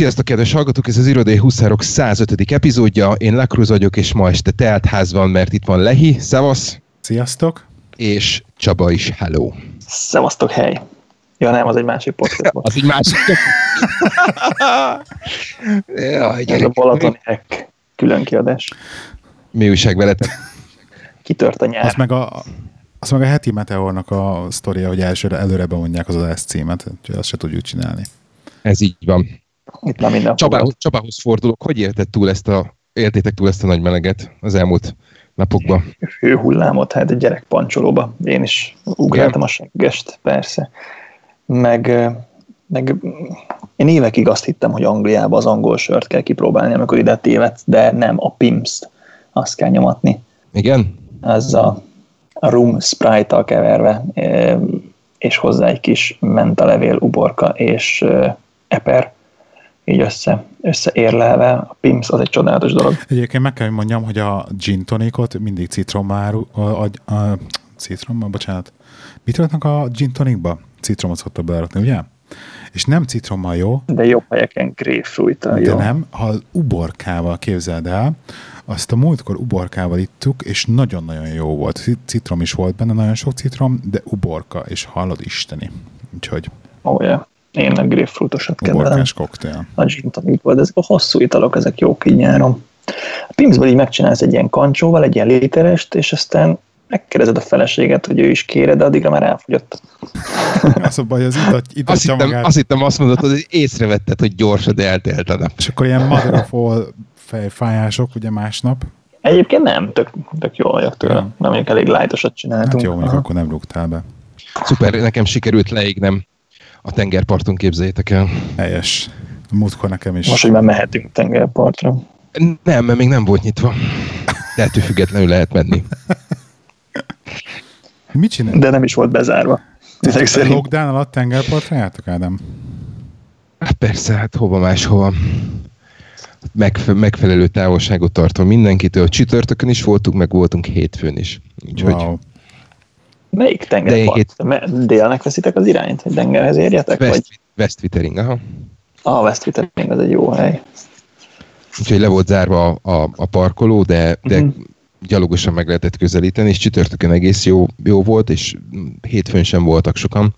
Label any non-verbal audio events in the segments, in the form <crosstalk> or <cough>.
Sziasztok, kedves hallgatók! Ez az Irodai Huszárok 105. epizódja. Én Lakruz vagyok, és ma este teltház van, mert itt van Lehi. Szevasz! Sziasztok! És Csaba is. Hello! Szevasztok, hely! Ja nem, az egy másik podcast. <laughs> az egy másik. Jaj, Ez a Balatoni Hack külön kiadás. Mi újság veletek? Kitört a nyár. Az meg a, az meg a heti meteornak a sztoria, hogy elsőre előre bemondják az adás címet, úgyhogy azt se tudjuk csinálni. Ez így van. Itt már minden Csabához, Csabához fordulok. Hogy élted túl ezt a, éltétek túl ezt a nagy meleget az elmúlt napokban? Hőhullámot, hát egy gyerek pancsolóba. Én is ugráltam a seggest, persze. Meg, meg én évekig azt hittem, hogy Angliában az angol sört kell kipróbálni, amikor ide tévedt, de nem, a Pimst azt kell nyomatni. Igen? Ez a, a rum sprite-tal keverve, és hozzá egy kis mentalevél, uborka és eper így össze, összeérlelve. A Pims az egy csodálatos dolog. Egyébként meg kell, hogy mondjam, hogy a gin tonicot mindig citrommal, a, a, a citrommal, bocsánat. Mit raknak a gin tonicba? Citromot szoktak belerakni, ugye? És nem citrommal jó. De jobb helyeken grapefruit De jó. nem, ha uborkával képzeld el, azt a múltkor uborkával ittuk, és nagyon-nagyon jó volt. Citrom is volt benne, nagyon sok citrom, de uborka, és hallod isteni. Úgyhogy... Oh, yeah. Én a grapefruitosat kedvelem. Uborkás koktél. A gin tonic de ezek a hosszú italok, ezek jók így nyáron. A Pimsből így megcsinálsz egy ilyen kancsóval, egy ilyen literest, és aztán megkérdezed a feleséget, hogy ő is kére, de addigra már elfogyott. Az a baj, az itat, itatja azt hittem, magát. Azt hittem, azt mondod, hogy észrevetted, hogy gyorsan eltelt a nap. És akkor ilyen all fejfájások, ugye másnap. Egyébként nem, tök, tök jól vagyok tőle. Nem, nem elég lájtosat csináltunk. Hát jó, mondjuk akkor nem rúgtál be. Szuper, nekem sikerült leégnem a tengerparton, képzeljétek el. Helyes. Múltkor nekem is. Most, hogy már mehetünk tengerpartra. Nem, mert még nem volt nyitva. De ettől függetlenül lehet menni. Mit csinál? De nem is volt bezárva. Ezek szerint. Lockdown alatt tengerpartra jártok, Ádám? Hát persze, hát hova máshova. Megfe- megfelelő távolságot tartva mindenkitől. Csütörtökön is voltunk, meg voltunk hétfőn is. Úgyhogy... Wow. Melyik tengerpart? Hét... Délnek veszitek az irányt, hogy tengerhez érjetek? West, vagy? Westwittering, aha. Ah, Westwittering az egy jó hely. Úgyhogy le volt zárva a, a, a parkoló, de, de uh-huh. gyalogosan meg lehetett közelíteni, és csütörtökön egész jó, jó volt, és hétfőn sem voltak sokan,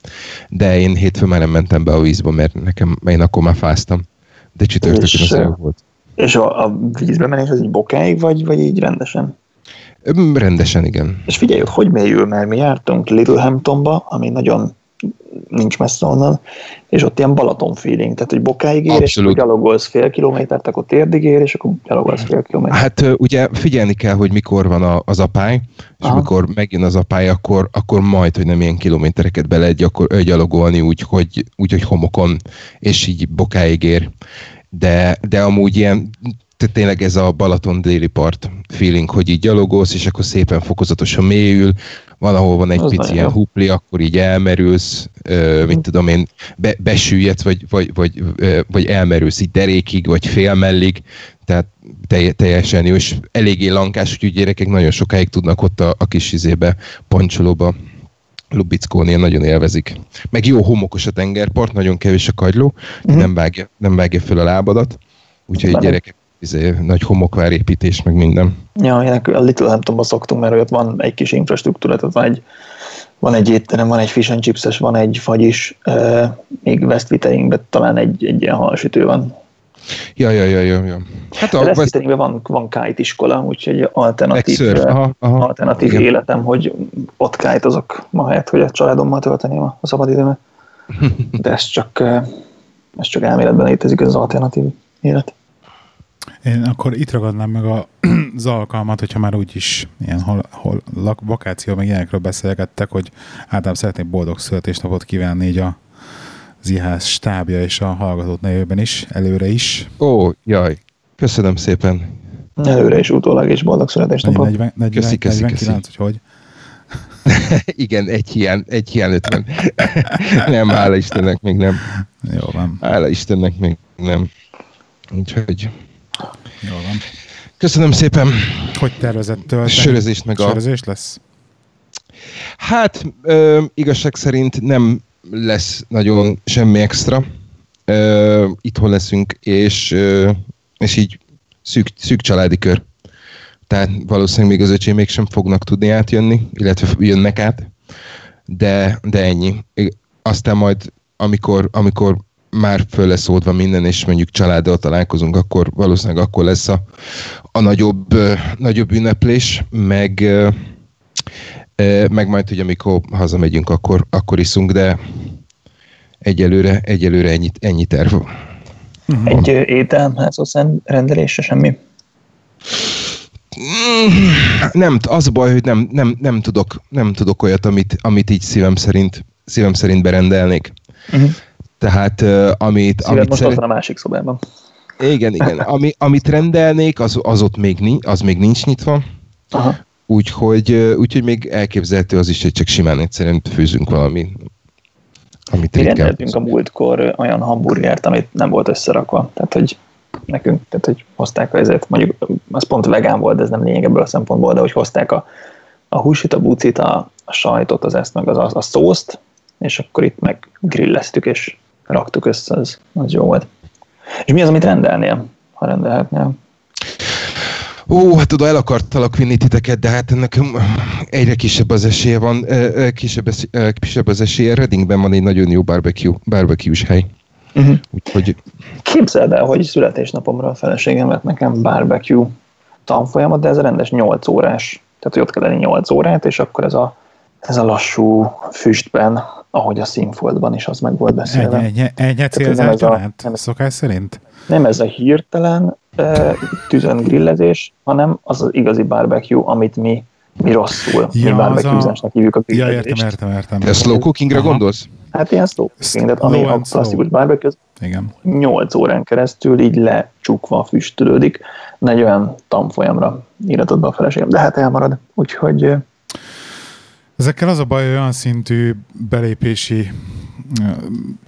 de én hétfőn már nem mentem be a vízbe, mert nekem, én akkor már fáztam. De csütörtökön és, az jó volt. És a, a vízbe menés az így bokáig, vagy, vagy így rendesen? Rendesen, igen. És figyelj, hogy mélyül, mert mi jártunk Littlehamptonba, ami nagyon nincs messze onnan, és ott ilyen Balaton feeling, tehát hogy bokáig ér, Abszolút. és akkor gyalogolsz fél kilométert, akkor térdig ér, és akkor gyalogolsz fél kilométert. Hát ugye figyelni kell, hogy mikor van az apály, és Aha. amikor megjön az apály, akkor, akkor majd, hogy nem ilyen kilométereket be lehet gyakor, gyalogolni úgy hogy, úgy, hogy homokon, és így bokáig ér. De, de amúgy ilyen tényleg ez a Balaton déli part feeling, hogy így gyalogolsz, és akkor szépen fokozatosan mélyül, valahol van egy az pici ilyen hupli, akkor így elmerülsz, ö, mit tudom én, be, besüllyedsz, vagy, vagy, vagy, ö, vagy elmerülsz így derékig, vagy félmellig, tehát telj, teljesen jó, és eléggé lankás, úgyhogy gyerekek nagyon sokáig tudnak ott a, a kis izébe, pancsolóba Lubickónél nagyon élvezik. Meg jó homokos a tengerpart, nagyon kevés a kagyló, uh-huh. nem, vágja, nem vágja föl a lábadat, úgyhogy gyerekek izé, nagy homokvárépítés, meg minden. Ja, én a Little Hamptonban szoktunk, mert ott van egy kis infrastruktúra, tehát van egy, van egy étterem, van egy fish and chips van egy fagy is, uh, még West Witteringben talán egy, egy ilyen halsütő van. Ja, ja, ja, ja. ja. Hát a West Witteringben van, van kite iskola, úgyhogy alternatív, egy aha, aha, alternatív igen. életem, hogy ott kite azok ma helyett, hogy a családommal tölteném a szabadidőmet. <laughs> De ez csak, ez csak elméletben létezik, ez az alternatív élet. Én akkor itt ragadnám meg a, <clears throat> az alkalmat, hogyha már úgyis ilyen hol, hol, lak, vakáció, meg ilyenekről beszélgettek, hogy általában szeretnék boldog születésnapot kívánni így a Zihász stábja és a hallgatót nevében is, előre is. Ó, jaj, köszönöm szépen. Előre is, utólag is boldog születésnapot. 40, 40, köszi, köszi, 49, köszi. hogy hogy? <laughs> Igen, egy hiány, egy hiány 50. <laughs> nem, hála Istennek még nem. Jó van. Hála Istennek még nem. Úgyhogy Jól van. Köszönöm szépen. Hogy tervezett tölteni? Sörözést meg a... Sörözés lesz? Hát, ö, igazság szerint nem lesz nagyon semmi extra. ö, itthon leszünk, és, ö, és így szűk, szűk családi kör. Tehát valószínűleg még az öcsém még sem fognak tudni átjönni, illetve jönnek át, de, de ennyi. Aztán majd, amikor, amikor már föl lesz oldva minden, és mondjuk családdal találkozunk, akkor valószínűleg akkor lesz a, a nagyobb, nagyobb ünneplés, meg, meg majd, hogy amikor hazamegyünk, akkor, akkor iszunk, de egyelőre, egyelőre ennyi, ennyi terv. Uh-huh. Egy ételházhoz rendelésre semmi? Nem, az a baj, hogy nem, nem, nem, tudok, nem tudok olyat, amit, amit így szívem szerint, szívem szerint berendelnék. Uh-huh. Tehát amit... Szíved amit most szeret... a másik szobában. Igen, igen. <laughs> Ami, amit rendelnék, az, az ott még, ni, az még nincs nyitva. Aha. Úgyhogy, úgyhogy még elképzelhető az is, hogy csak simán egyszerűen főzünk valami, amit Mi rendeltünk a múltkor olyan hamburgert, amit nem volt összerakva. Tehát, hogy nekünk, tehát, hogy hozták ezért, mondjuk az pont vegán volt, de ez nem lényeg ebből a szempontból, de hogy hozták a, a húsit, a bucit, a, a sajtot, az ezt, meg az, a, a szószt, és akkor itt meg grilleztük, és raktuk össze, az, az jó volt. És mi az, amit rendelnél, ha rendelhetnél? Ó, hát oda el akartalak vinni titeket, de hát ennek egyre kisebb az esélye van, kisebb, kisebb az esélye. Readingben van egy nagyon jó barbecue, barbecue-s hely. Uh-huh. Úgyhogy... Képzeld el, hogy születésnapomra a feleségem lett nekem barbecue tanfolyamat, de ez a rendes 8 órás. Tehát, hogy ott kell lenni 8 órát, és akkor ez a, ez a lassú füstben, ahogy a színfoltban is az meg volt beszélve. Egy, egy, egy, egy célzát szokás szerint? Nem ez a hirtelen e, tüzön grillezés, hanem az az igazi barbecue, amit mi, mi rosszul, ja, mi barbecue-zásnak a... hívjuk a grillezést. Ja, értem, értem, értem. Te slow cookingra Aha. gondolsz? Hát ilyen slow cooking, tehát ami a klasszikus barbecue, igen. 8 órán keresztül így lecsukva füstölődik. Egy olyan tanfolyamra íratott be a feleségem, de hát elmarad, úgyhogy... Ezekkel az a baj, olyan szintű belépési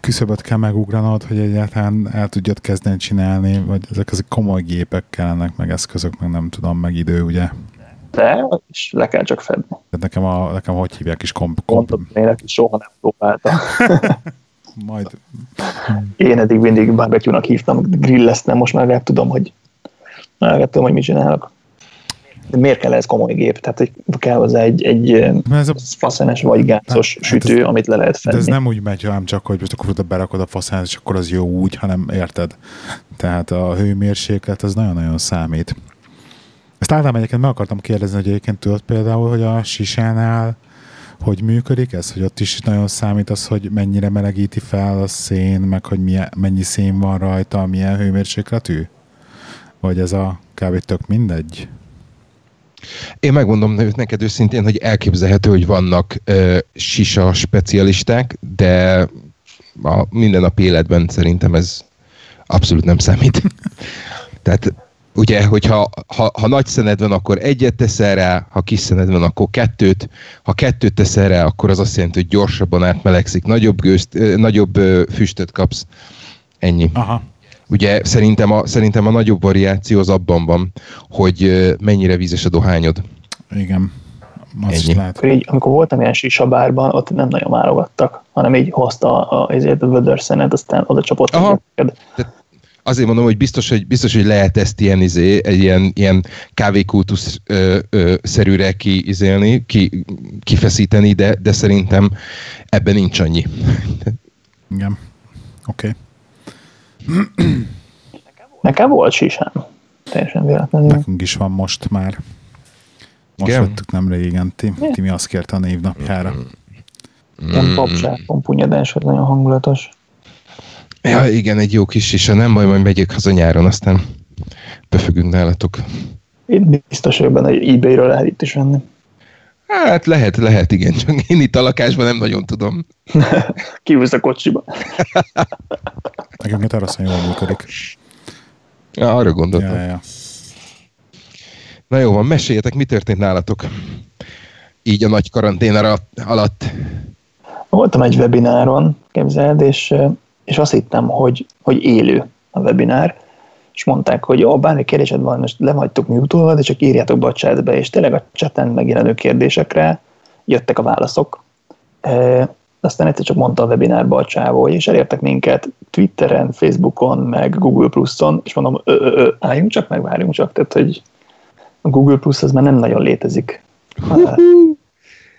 küszöböt kell megugranod, hogy egyáltalán el tudjad kezdeni csinálni, vagy ezek az komoly gépek kellenek, meg eszközök, meg nem tudom, meg idő, ugye? De, és le kell csak fedni. Tehát nekem, a, nekem hogy hívják is komp... komp... Mondom, soha nem próbáltam. <laughs> Majd. Én eddig mindig barbecue-nak hívtam, grilleztem, most már tudom, hogy már tudom, hogy mit csinálok. De miért kell ez komoly gép? Tehát hogy kell hozzá egy, egy ez a... faszenes vagy gázos hát, sütő, ez, amit le lehet fedni. De ez nem úgy megy, hanem csak, hogy most akkor oda berakod a faszenes, és akkor az jó úgy, hanem érted. Tehát a hőmérséklet az nagyon-nagyon számít. Ezt általában egyébként meg akartam kérdezni, hogy egyébként tudod például, hogy a sisánál hogy működik ez, hogy ott is nagyon számít az, hogy mennyire melegíti fel a szén, meg hogy milyen, mennyi szén van rajta, milyen hőmérsékletű? Vagy ez a kb. tök mindegy? Én megmondom neked őszintén, hogy elképzelhető, hogy vannak ö, sisa specialisták, de a mindennapi életben szerintem ez abszolút nem számít. <laughs> Tehát ugye, hogyha ha, ha nagy szened van, akkor egyet teszel rá, ha kis szened van, akkor kettőt, ha kettőt teszel rá, akkor az azt jelenti, hogy gyorsabban átmelegszik, nagyobb, gőzt, nagyobb füstöt kapsz. Ennyi. Aha. Ugye szerintem a, szerintem a nagyobb variáció az abban van, hogy mennyire vízes a dohányod. Igen. Az Ennyi. Lehet. Így, amikor voltam ilyen sisabárban, ott nem nagyon válogattak, hanem így hozta a, a, a vödörszenet, aztán oda csapott. Aha. Azért mondom, hogy biztos, hogy, biztos, hogy lehet ezt ilyen, izé, egy ilyen, ilyen kávékultusz ö, ö, szerűre kiizélni, ki, kifeszíteni, de, de szerintem ebben nincs annyi. Igen. Oké. Okay. Nekem volt sisám. Teljesen véletlenül. Nekünk is van most már. Most Igen? vettük nem régen. Tim, Timi azt kérte a névnapjára. Mm. Ilyen papzsákon punyadás, hogy nagyon hangulatos. Ja, igen, egy jó kis sisa. Nem baj, majd megyek haza nyáron, aztán befüggünk nálatok. Én biztos hogy benne, hogy ebay-ről lehet itt is venni. Hát lehet, lehet, igen, csak én itt a lakásban nem nagyon tudom. <laughs> Kívülsz a kocsiba. <laughs> Nekem teraszon jól működik. Ja, arra gondoltam. Ja, ja. Na jó van, meséljetek, mi történt nálatok? Így a nagy karantén alatt. Voltam egy webináron, képzeld, és, és azt hittem, hogy, hogy élő a webinár, és mondták, hogy jó, bármi kérdésed van, most le vagytok mutolva, de csak írjátok be a chatbe, és tényleg a chaten megjelenő kérdésekre jöttek a válaszok. de aztán egyszer csak mondta a webinárba a csávó, hogy és elértek minket Twitteren, Facebookon, meg Google Plus-on, és mondom, ö, álljunk csak, meg várjunk csak, tehát hogy a Google Plus az már nem nagyon létezik.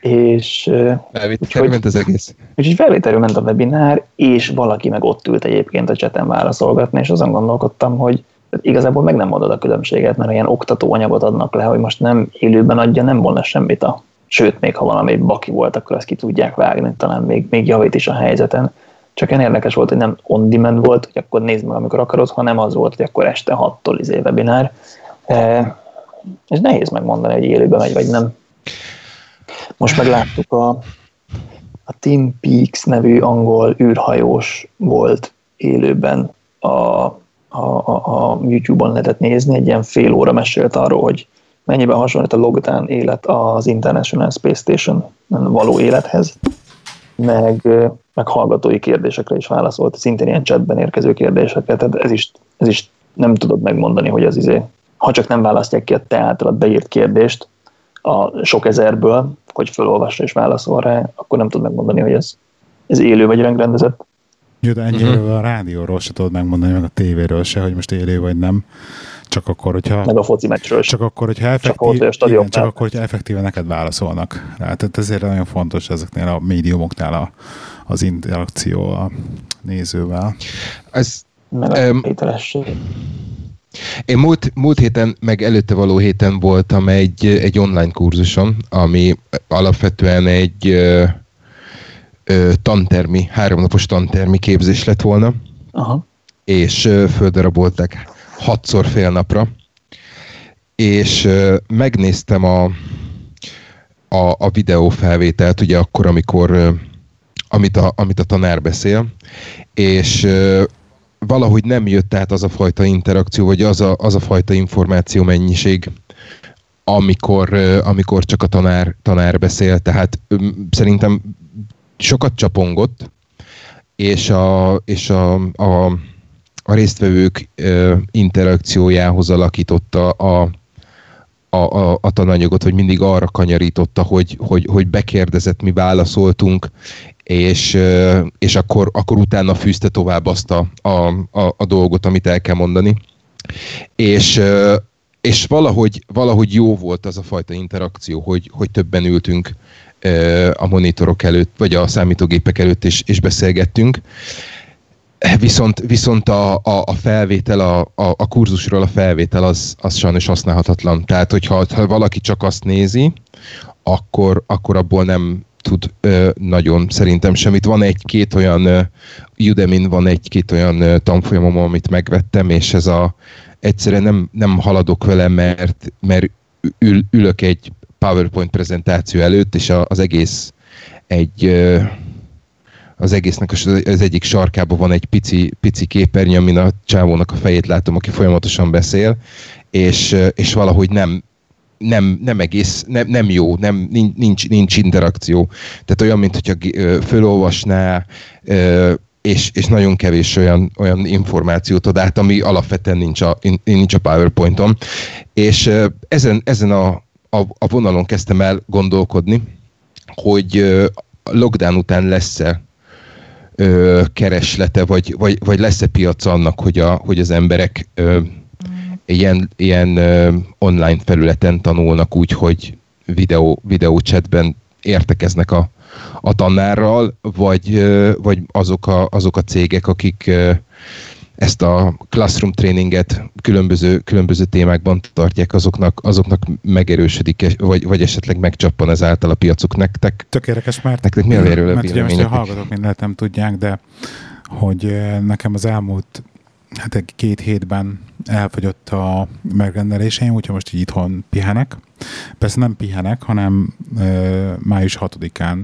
És felvételről ment az egész. Úgyhogy felvételről ment a webinár, és valaki meg ott ült egyébként a cseten válaszolgatni, és azon gondolkodtam, hogy igazából meg nem mondod a különbséget, mert ilyen oktatóanyagot adnak le, hogy most nem élőben adja, nem volna semmit a sőt, még ha valami baki volt, akkor azt ki tudják vágni, talán még, még javít is a helyzeten. Csak ilyen érdekes volt, hogy nem on demand volt, hogy akkor nézd meg, amikor akarod, hanem az volt, hogy akkor este 6-tól izé webinár. E, és nehéz megmondani, hogy élőben megy, vagy nem. Most meg láttuk a, a Team Peaks nevű angol űrhajós volt élőben a, a, a, a YouTube-on lehetett nézni, egy ilyen fél óra mesélt arról, hogy mennyiben hasonlít a logdán élet az International Space Station való élethez, meg, meg hallgatói kérdésekre is válaszolt, szintén ilyen chatben érkező kérdéseket, tehát ez is, ez is nem tudod megmondani, hogy az izé, ha csak nem választják ki a te általad beírt kérdést a sok ezerből, hogy felolvassa és válaszol rá, akkor nem tudod megmondani, hogy ez, ez élő vagy rendezett. Jó, de ennyire uh-huh. a rádióról se tudod megmondani, meg a tévéről se, hogy most élő vagy nem. Csak akkor, hogyha... Meg a foci meccsről Csak akkor, hogyha effektív, csak, igen, csak akkor, hogyha effektíve neked válaszolnak rá. Tehát ezért nagyon fontos ezeknél a médiumoknál a, az interakció a nézővel. Ez, meg a um, én múlt, múlt héten, meg előtte való héten voltam egy, egy online kurzuson, ami alapvetően egy ö, ö, tantermi, háromnapos tantermi képzés lett volna. Aha. És ö, földaraboltak hatszor fél napra, és megnéztem a, a, a videófelvételt, ugye akkor, amikor amit a, amit a tanár beszél, és valahogy nem jött át az a fajta interakció, vagy az a, az a fajta információ mennyiség, amikor, amikor csak a tanár, tanár beszél, tehát szerintem sokat csapongott, és a, és a, a a résztvevők interakciójához alakította a, a, a, a tananyagot, vagy mindig arra kanyarította, hogy, hogy, hogy bekérdezett, mi válaszoltunk, és, és akkor, akkor utána fűzte tovább azt a, a, a, a dolgot, amit el kell mondani. És, és valahogy, valahogy jó volt az a fajta interakció, hogy, hogy többen ültünk a monitorok előtt, vagy a számítógépek előtt, és, és beszélgettünk. Viszont, viszont a, a, a felvétel, a, a, a kurzusról a felvétel az, az sajnos használhatatlan. Tehát, hogyha ha valaki csak azt nézi, akkor, akkor abból nem tud ö, nagyon szerintem semmit. Van egy-két olyan, ö, Udemy-n van egy-két olyan ö, tanfolyamom, amit megvettem, és ez a egyszerűen nem, nem haladok vele, mert, mert ül, ülök egy PowerPoint prezentáció előtt, és a, az egész egy ö, az egésznek az egyik sarkában van egy pici, pici képernyő, amin a csávónak a fejét látom, aki folyamatosan beszél, és, és valahogy nem, nem, nem egész, nem, nem jó, nem, nincs, nincs interakció. Tehát olyan, mint hogyha fölolvasná, és, és nagyon kevés olyan, olyan információt ad át, ami alapvetően nincs a, nincs a PowerPointon. És ezen, ezen a, a, a vonalon kezdtem el gondolkodni, hogy lockdown után lesz-e kereslete, vagy, vagy, vagy lesz-e piac annak, hogy, a, hogy az emberek ilyen, ilyen online felületen tanulnak úgy, hogy videó, videó chatben értekeznek a, a tanárral, vagy, vagy azok, a, azok a cégek, akik ezt a classroom tréninget különböző, különböző témákban tartják, azoknak, azoknak megerősödik, vagy, vagy esetleg megcsappan ezáltal a piacuk nektek. Tökéletes, mert, nektek mi a mert ugye most a hallgatók mindent nem tudják, de hogy nekem az elmúlt hát egy két hétben elfogyott a megrendeléseim, úgyhogy most így itthon pihenek. Persze nem pihenek, hanem e, május 6-án,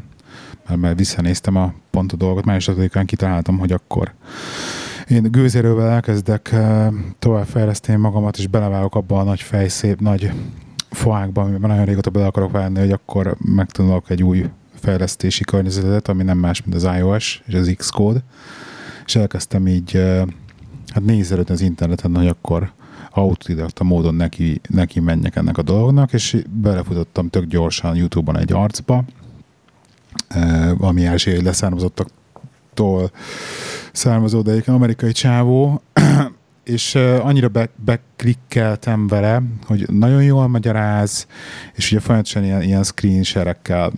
mert, mert visszanéztem a pont a dolgot, május 6-án kitaláltam, hogy akkor én gőzerővel elkezdek továbbfejleszteni magamat, és beleválok abba a nagy fejszép, nagy foákba, amiben nagyon régóta bele akarok válni, hogy akkor megtanulok egy új fejlesztési környezetet, ami nem más, mint az iOS és az Xcode, és elkezdtem így hát nézelődni az interneten, hogy akkor autodidakta módon neki, neki menjek ennek a dolognak, és belefutottam tök gyorsan YouTube-on egy arcba, ami ázsiai leszármazottaktól származó, de amerikai csávó, <clears throat> és annyira be, beklikkeltem vele, hogy nagyon jól magyaráz, és ugye folyamatosan ilyen, ilyen screen share-ekkel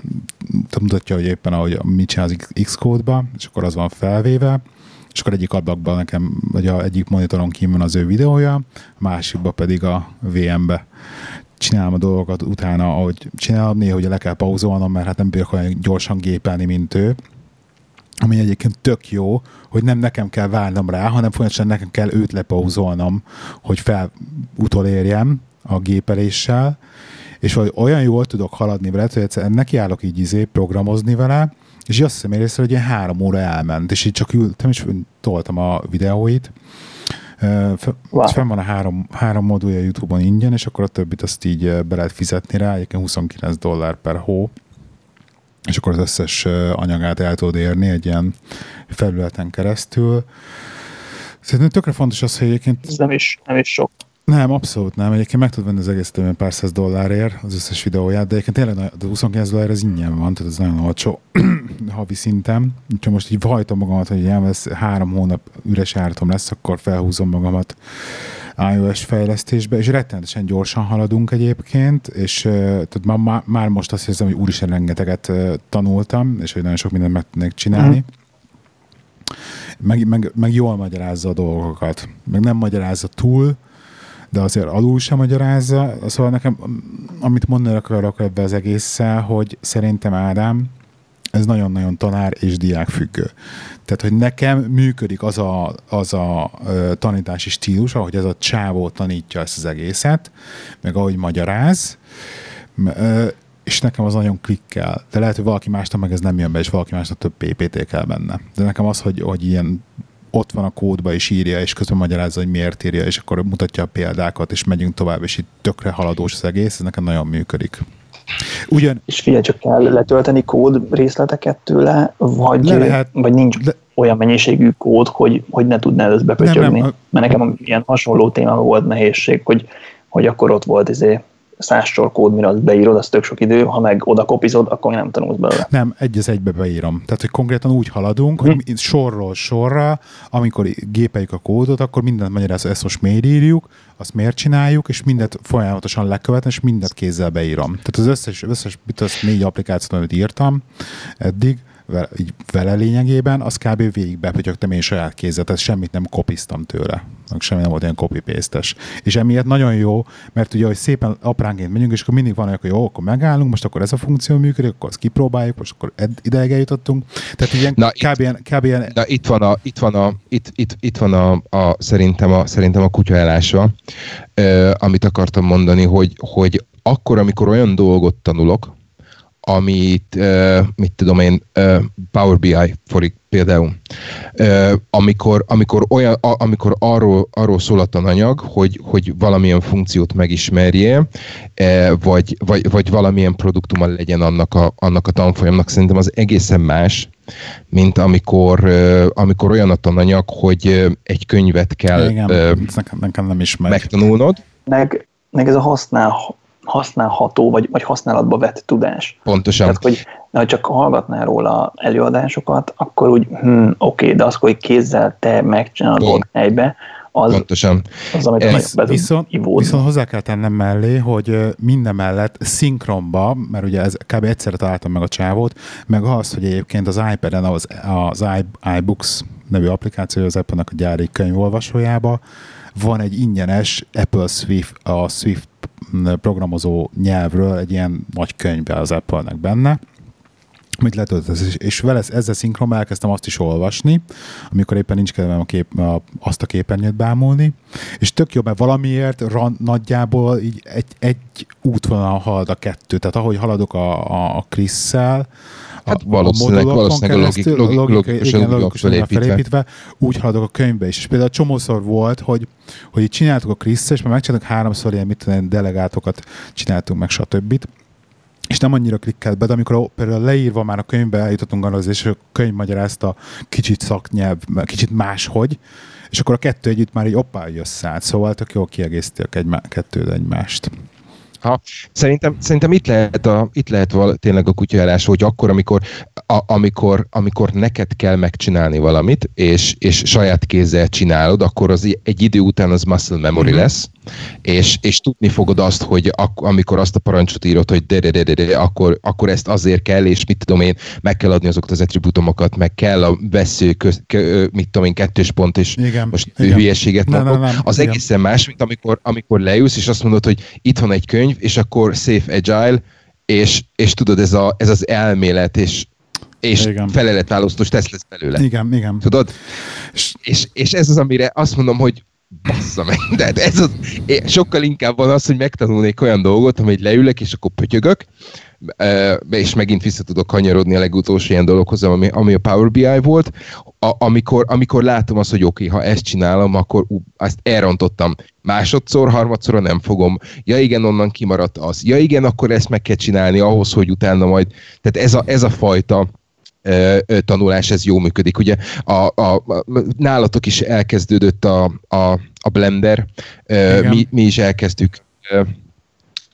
mutatja, hogy éppen ahogy mit csinál az Xcode-ba, és akkor az van felvéve, és akkor egyik ablakban nekem, vagy a egyik monitoron kívül az ő videója, a másikban pedig a VM-be csinálom a dolgokat utána, ahogy csinálom, néha ugye le kell pauzolnom, mert hát nem bírok olyan gyorsan gépelni, mint ő, ami egyébként tök jó, hogy nem nekem kell várnom rá, hanem folyamatosan nekem kell őt lepauzolnom, hogy fel utolérjem a gépeléssel, és hogy olyan jól tudok haladni vele, hogy egyszerűen nekiállok így izé programozni vele, és azt hiszem észre, hogy ilyen három óra elment, és így csak ültem, és toltam a videóit, Wow. Fenn van a három, három modulja YouTube-on ingyen, és akkor a többit azt így be lehet fizetni rá, egyébként 29 dollár per hó, és akkor az összes anyagát el tudod érni egy ilyen felületen keresztül. Szerintem tökre fontos az, hogy egyébként... Ez nem is, nem is sok. Nem, abszolút nem. Egyébként meg tudod venni az egész többen pár száz dollárért az összes videóját, de egyébként tényleg a 29 dollár az ingyen van, tehát ez nagyon olcsó <clears throat> havi szinten. Úgyhogy most így vajtom magamat, hogy ez három hónap üres járatom lesz, akkor felhúzom magamat iOS fejlesztésbe, és rettenetesen gyorsan haladunk egyébként, és tehát már, már most azt hiszem, hogy úristen rengeteget tanultam, és hogy nagyon sok mindent meg tudnék csinálni. Mm meg, meg, meg jól magyarázza a dolgokat. Meg nem magyarázza túl, de azért alul sem magyarázza. Szóval nekem, amit mondani akarok ebbe az egésszel, hogy szerintem Ádám, ez nagyon-nagyon tanár és diák függő. Tehát, hogy nekem működik az a, az a tanítási stílus, ahogy ez a csávó tanítja ezt az egészet, meg ahogy magyaráz, ö, és nekem az nagyon klikkel. De lehet, hogy valaki másnak meg ez nem jön be, és valaki másnak több PPT kell benne. De nekem az, hogy, hogy ilyen ott van a kódba, és írja, és közben magyarázza, hogy miért írja, és akkor mutatja a példákat, és megyünk tovább, és itt tökre haladós az egész, ez nekem nagyon működik. Ugyan... És figyelj, csak kell letölteni kód részleteket tőle, vagy, Le lehet, vagy nincs le... olyan mennyiségű kód, hogy, hogy ne tudnál ezt bepötyögni. Nem, nem. Mert nekem ilyen hasonló téma volt nehézség, hogy, hogy akkor ott volt izé száz sor kód, mire azt beírod, az tök sok idő, ha meg oda kopizod, akkor nem tanulsz belőle. Nem, egy az egybe beírom. Tehát, hogy konkrétan úgy haladunk, hm. hogy sorról sorra, amikor gépeljük a kódot, akkor mindent magyarázza, ezt most miért írjuk, azt miért csináljuk, és mindent folyamatosan lekövetem, és mindent kézzel beírom. Tehát az összes, összes az négy applikációt, amit írtam eddig, vele, így vele lényegében, az kb. végig bepötyögtem én saját kézzel, tehát semmit nem kopiztam tőle. Semmi nem volt ilyen copy paste És emiatt nagyon jó, mert ugye, hogy szépen apránként megyünk, és akkor mindig van olyan, hogy jó, akkor megállunk, most akkor ez a funkció működik, akkor azt kipróbáljuk, most akkor ideig eljutottunk. Tehát ilyen na, kb. Itt, kb. Ilyen... Na, itt van a, itt van a, itt, itt, itt van a, a, szerintem a, szerintem a kutya elásva, amit akartam mondani, hogy, hogy akkor, amikor olyan dolgot tanulok, amit, mit tudom én, Power BI forik például, amikor, amikor, olyan, amikor arról, arról szól a tananyag, hogy, hogy valamilyen funkciót megismerje, uh, vagy, vagy, vagy valamilyen produktuma legyen annak a, annak a tanfolyamnak, szerintem az egészen más, mint amikor, amikor olyan a tananyag, hogy egy könyvet kell Igen, uh, nekem, nekem nem megtanulnod. Meg, meg ez a használ, használható, vagy, vagy használatba vett tudás. Pontosan. Tehát, hogy ha csak hallgatnál róla előadásokat, akkor úgy, hm, oké, okay, de az, hogy kézzel te megcsinálod Pont. helybe, az, Pontosan. az, amit Ez, a viszont, viszont hozzá kell tennem mellé, hogy minden mellett szinkronba, mert ugye ez kb. egyszerre találtam meg a csávót, meg az, hogy egyébként az iPad-en az, az iBooks nevű applikáció az Apple-nek a gyári könyvolvasójába van egy ingyenes Apple Swift, a Swift programozó nyelvről egy ilyen nagy könyve az Apple-nek benne, amit letöltesz, és vele ezzel szinkronban elkezdtem azt is olvasni, amikor éppen nincs kedvem a kép, a, azt a képernyőt bámulni, és tök jó, mert valamiért ran, nagyjából így egy, egy útvonal halad a kettő, tehát ahogy haladok a, a, a Chris-szel, Hát a, valószínűleg, a valószínűleg logik, logik, logik, logik, igen, logikusan felépítve. felépítve. Úgy haladok a könyvbe is. És például csomószor volt, hogy, hogy csináltuk a Krisz, és már megcsináltuk háromszor ilyen, mit tudom, delegátokat csináltunk meg, stb és nem annyira klikkelt be, de amikor például leírva már a könyvbe eljutottunk arra, és a könyv magyarázta kicsit szaknyelv, kicsit máshogy, és akkor a kettő együtt már így oppá összeállt, szóval tök jól kiegészítik egy kettőt egymást. Ha, szerintem, szerintem itt lehet, a, itt lehet val, tényleg a kutyajárás, hogy akkor, amikor, a, amikor, amikor neked kell megcsinálni valamit, és, és saját kézzel csinálod, akkor az egy idő után az muscle memory uh-huh. lesz, és, és tudni fogod azt, hogy ak- amikor azt a parancsot írod, hogy de, de, de, de, de akkor, akkor ezt azért kell, és mit tudom én, meg kell adni azokat az attributomokat, meg kell a vesző, köz, kö, mit tudom én, kettős pont, és igen, most igen. hülyeséget nem. Nem, nem, az igen. egészen más, mint amikor, amikor leülsz, és azt mondod, hogy itt van egy könyv, és akkor safe agile, és, és tudod, ez, a, ez az elmélet, és, és feleletválasztós teszt lesz belőle. Igen, igen. Tudod? És, és ez az, amire azt mondom, hogy bassza meg, de hát ez az, sokkal inkább van az, hogy megtanulnék olyan dolgot, amit leülök, és akkor pötyögök, és megint vissza tudok kanyarodni a legutolsó ilyen dologhoz, ami, ami a Power BI volt, a, amikor, amikor látom azt, hogy oké, okay, ha ezt csinálom, akkor ú, ezt elrontottam. Másodszor, harmadszor nem fogom. Ja igen, onnan kimaradt az. Ja igen, akkor ezt meg kell csinálni ahhoz, hogy utána majd... Tehát ez a, ez a fajta tanulás, ez jó működik. Ugye a, a, a, nálatok is elkezdődött a, a, a Blender, mi, mi is elkezdtük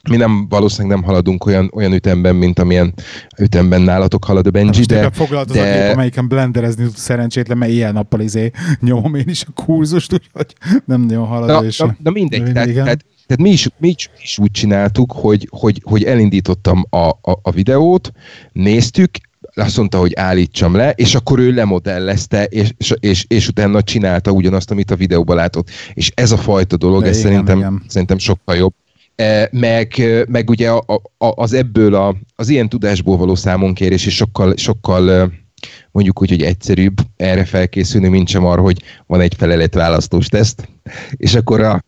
mi nem, valószínűleg nem haladunk olyan, olyan ütemben, mint amilyen ütemben nálatok halad a Benji, de... de foglalt az de... a gép, amelyiken blenderezni tud szerencsétlen, mert ilyen nappal izé nyomom én is a kurzust, úgyhogy nem nagyon halad na, és... Na, na mindegy, tehát, tehát, tehát mi, is, mi is, is úgy csináltuk, hogy, hogy, hogy elindítottam a, a, a videót, néztük, azt mondta, hogy állítsam le, és akkor ő lemodellezte, és, és, és, és utána csinálta ugyanazt, amit a videóban látott. És ez a fajta dolog, ez igen, szerintem, igen. szerintem sokkal jobb. E, meg, meg ugye a, a, az ebből a, az ilyen tudásból való számonkérés is sokkal, sokkal e, mondjuk úgy, hogy egyszerűbb erre felkészülni, mint sem arra, hogy van egy felelet választós teszt, és akkor a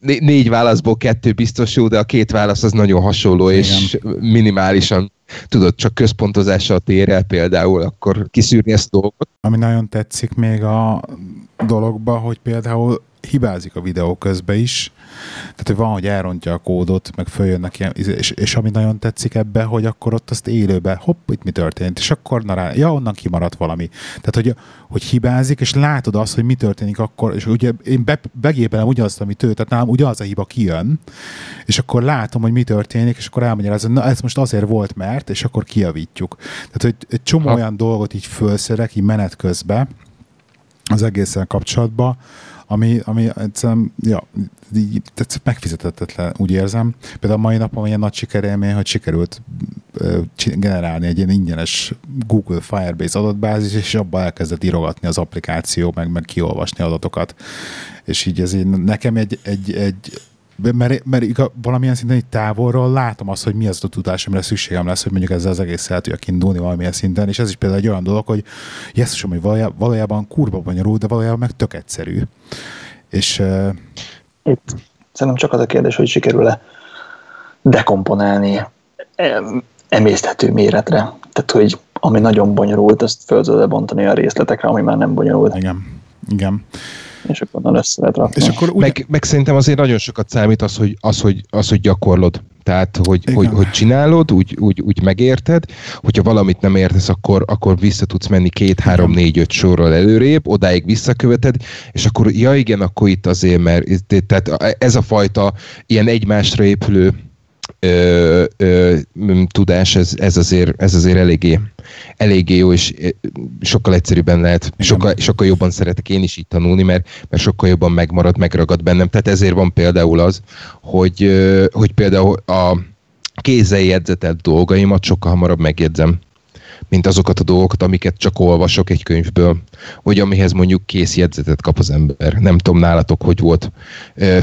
négy válaszból kettő biztos jó, de a két válasz az nagyon hasonló, Igen. és minimálisan tudod, csak központozással tér el például, akkor kiszűrni ezt a dolgot. Ami nagyon tetszik még a dologba, hogy például hibázik a videó közben is, tehát, hogy van, hogy elrontja a kódot, meg följönnek ilyen, és, és ami nagyon tetszik ebbe, hogy akkor ott azt élőbe, hopp, itt mi történt, és akkor na rá, ja, onnan kimaradt valami. Tehát, hogy, hogy hibázik, és látod azt, hogy mi történik akkor, és ugye én be, begépelem ugyanazt, amit ő, tehát nálam ugyanaz a hiba kijön, és akkor látom, hogy mi történik, és akkor elmagyarázom, na ez most azért volt, mert, és akkor kijavítjuk. Tehát, hogy egy csomó ha. olyan dolgot így felszerek, így menet közben, az egészen kapcsolatban, ami, ami egyszerűen, ja, így, megfizetetlen, úgy érzem. Például a mai napon ilyen nagy sikerélmény, hogy sikerült generálni egy ilyen ingyenes Google Firebase adatbázis, és abban elkezdett írogatni az applikáció, meg, meg kiolvasni adatokat. És így ez így nekem egy, egy, egy mert, mert valamilyen szinten itt távolról látom azt, hogy mi az a tudás, amire szükségem lesz, hogy mondjuk ezzel az egész el tudjak indulni valamilyen szinten, és ez is például egy olyan dolog, hogy jesszusom, hogy valójában, valójában kurva bonyolult, de valójában meg tök egyszerű. És uh... itt szerintem csak az a kérdés, hogy sikerül-e dekomponálni emészthető méretre. Tehát, hogy ami nagyon bonyolult, azt föl tudod bontani a részletekre, ami már nem bonyolult. Igen. Igen és akkor onnan össze lehet rakni. És akkor úgy... meg, meg, szerintem azért nagyon sokat számít az, hogy, az, hogy, az, hogy gyakorlod. Tehát, hogy, hogy, hogy csinálod, úgy, úgy, úgy megérted, hogyha valamit nem értesz, akkor, akkor vissza tudsz menni két, három, négy, öt sorral előrébb, odáig visszaköveted, és akkor, ja igen, akkor itt azért, mert tehát ez a fajta ilyen egymásra épülő ö, ö, tudás, ez, ez, azért, ez azért eléggé, eléggé jó, és sokkal egyszerűbben lehet, sokkal, sokkal jobban szeretek én is így tanulni, mert, mert sokkal jobban megmarad, megragad bennem. Tehát ezért van például az, hogy, hogy például a kézzel jegyzetelt dolgaimat sokkal hamarabb megjegyzem mint azokat a dolgokat, amiket csak olvasok egy könyvből, vagy amihez mondjuk kész jegyzetet kap az ember. Nem tudom nálatok, hogy volt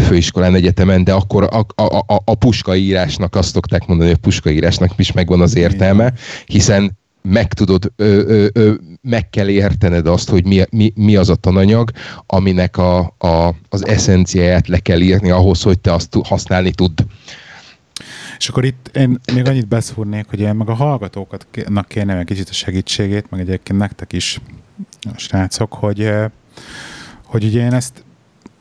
főiskolán, egyetemen, de akkor a, a, a, a puskaírásnak azt szokták mondani, hogy a puskaírásnak is megvan az értelme, hiszen meg tudod, ö, ö, ö, meg kell értened azt, hogy mi, mi, mi az a tananyag, aminek a, a, az eszenciáját le kell írni ahhoz, hogy te azt használni tudd. És akkor itt én még annyit beszúrnék, hogy én meg a hallgatóknak kérném egy kicsit a segítségét, meg egyébként nektek is, a srácok, hogy, eh, hogy ugye én ezt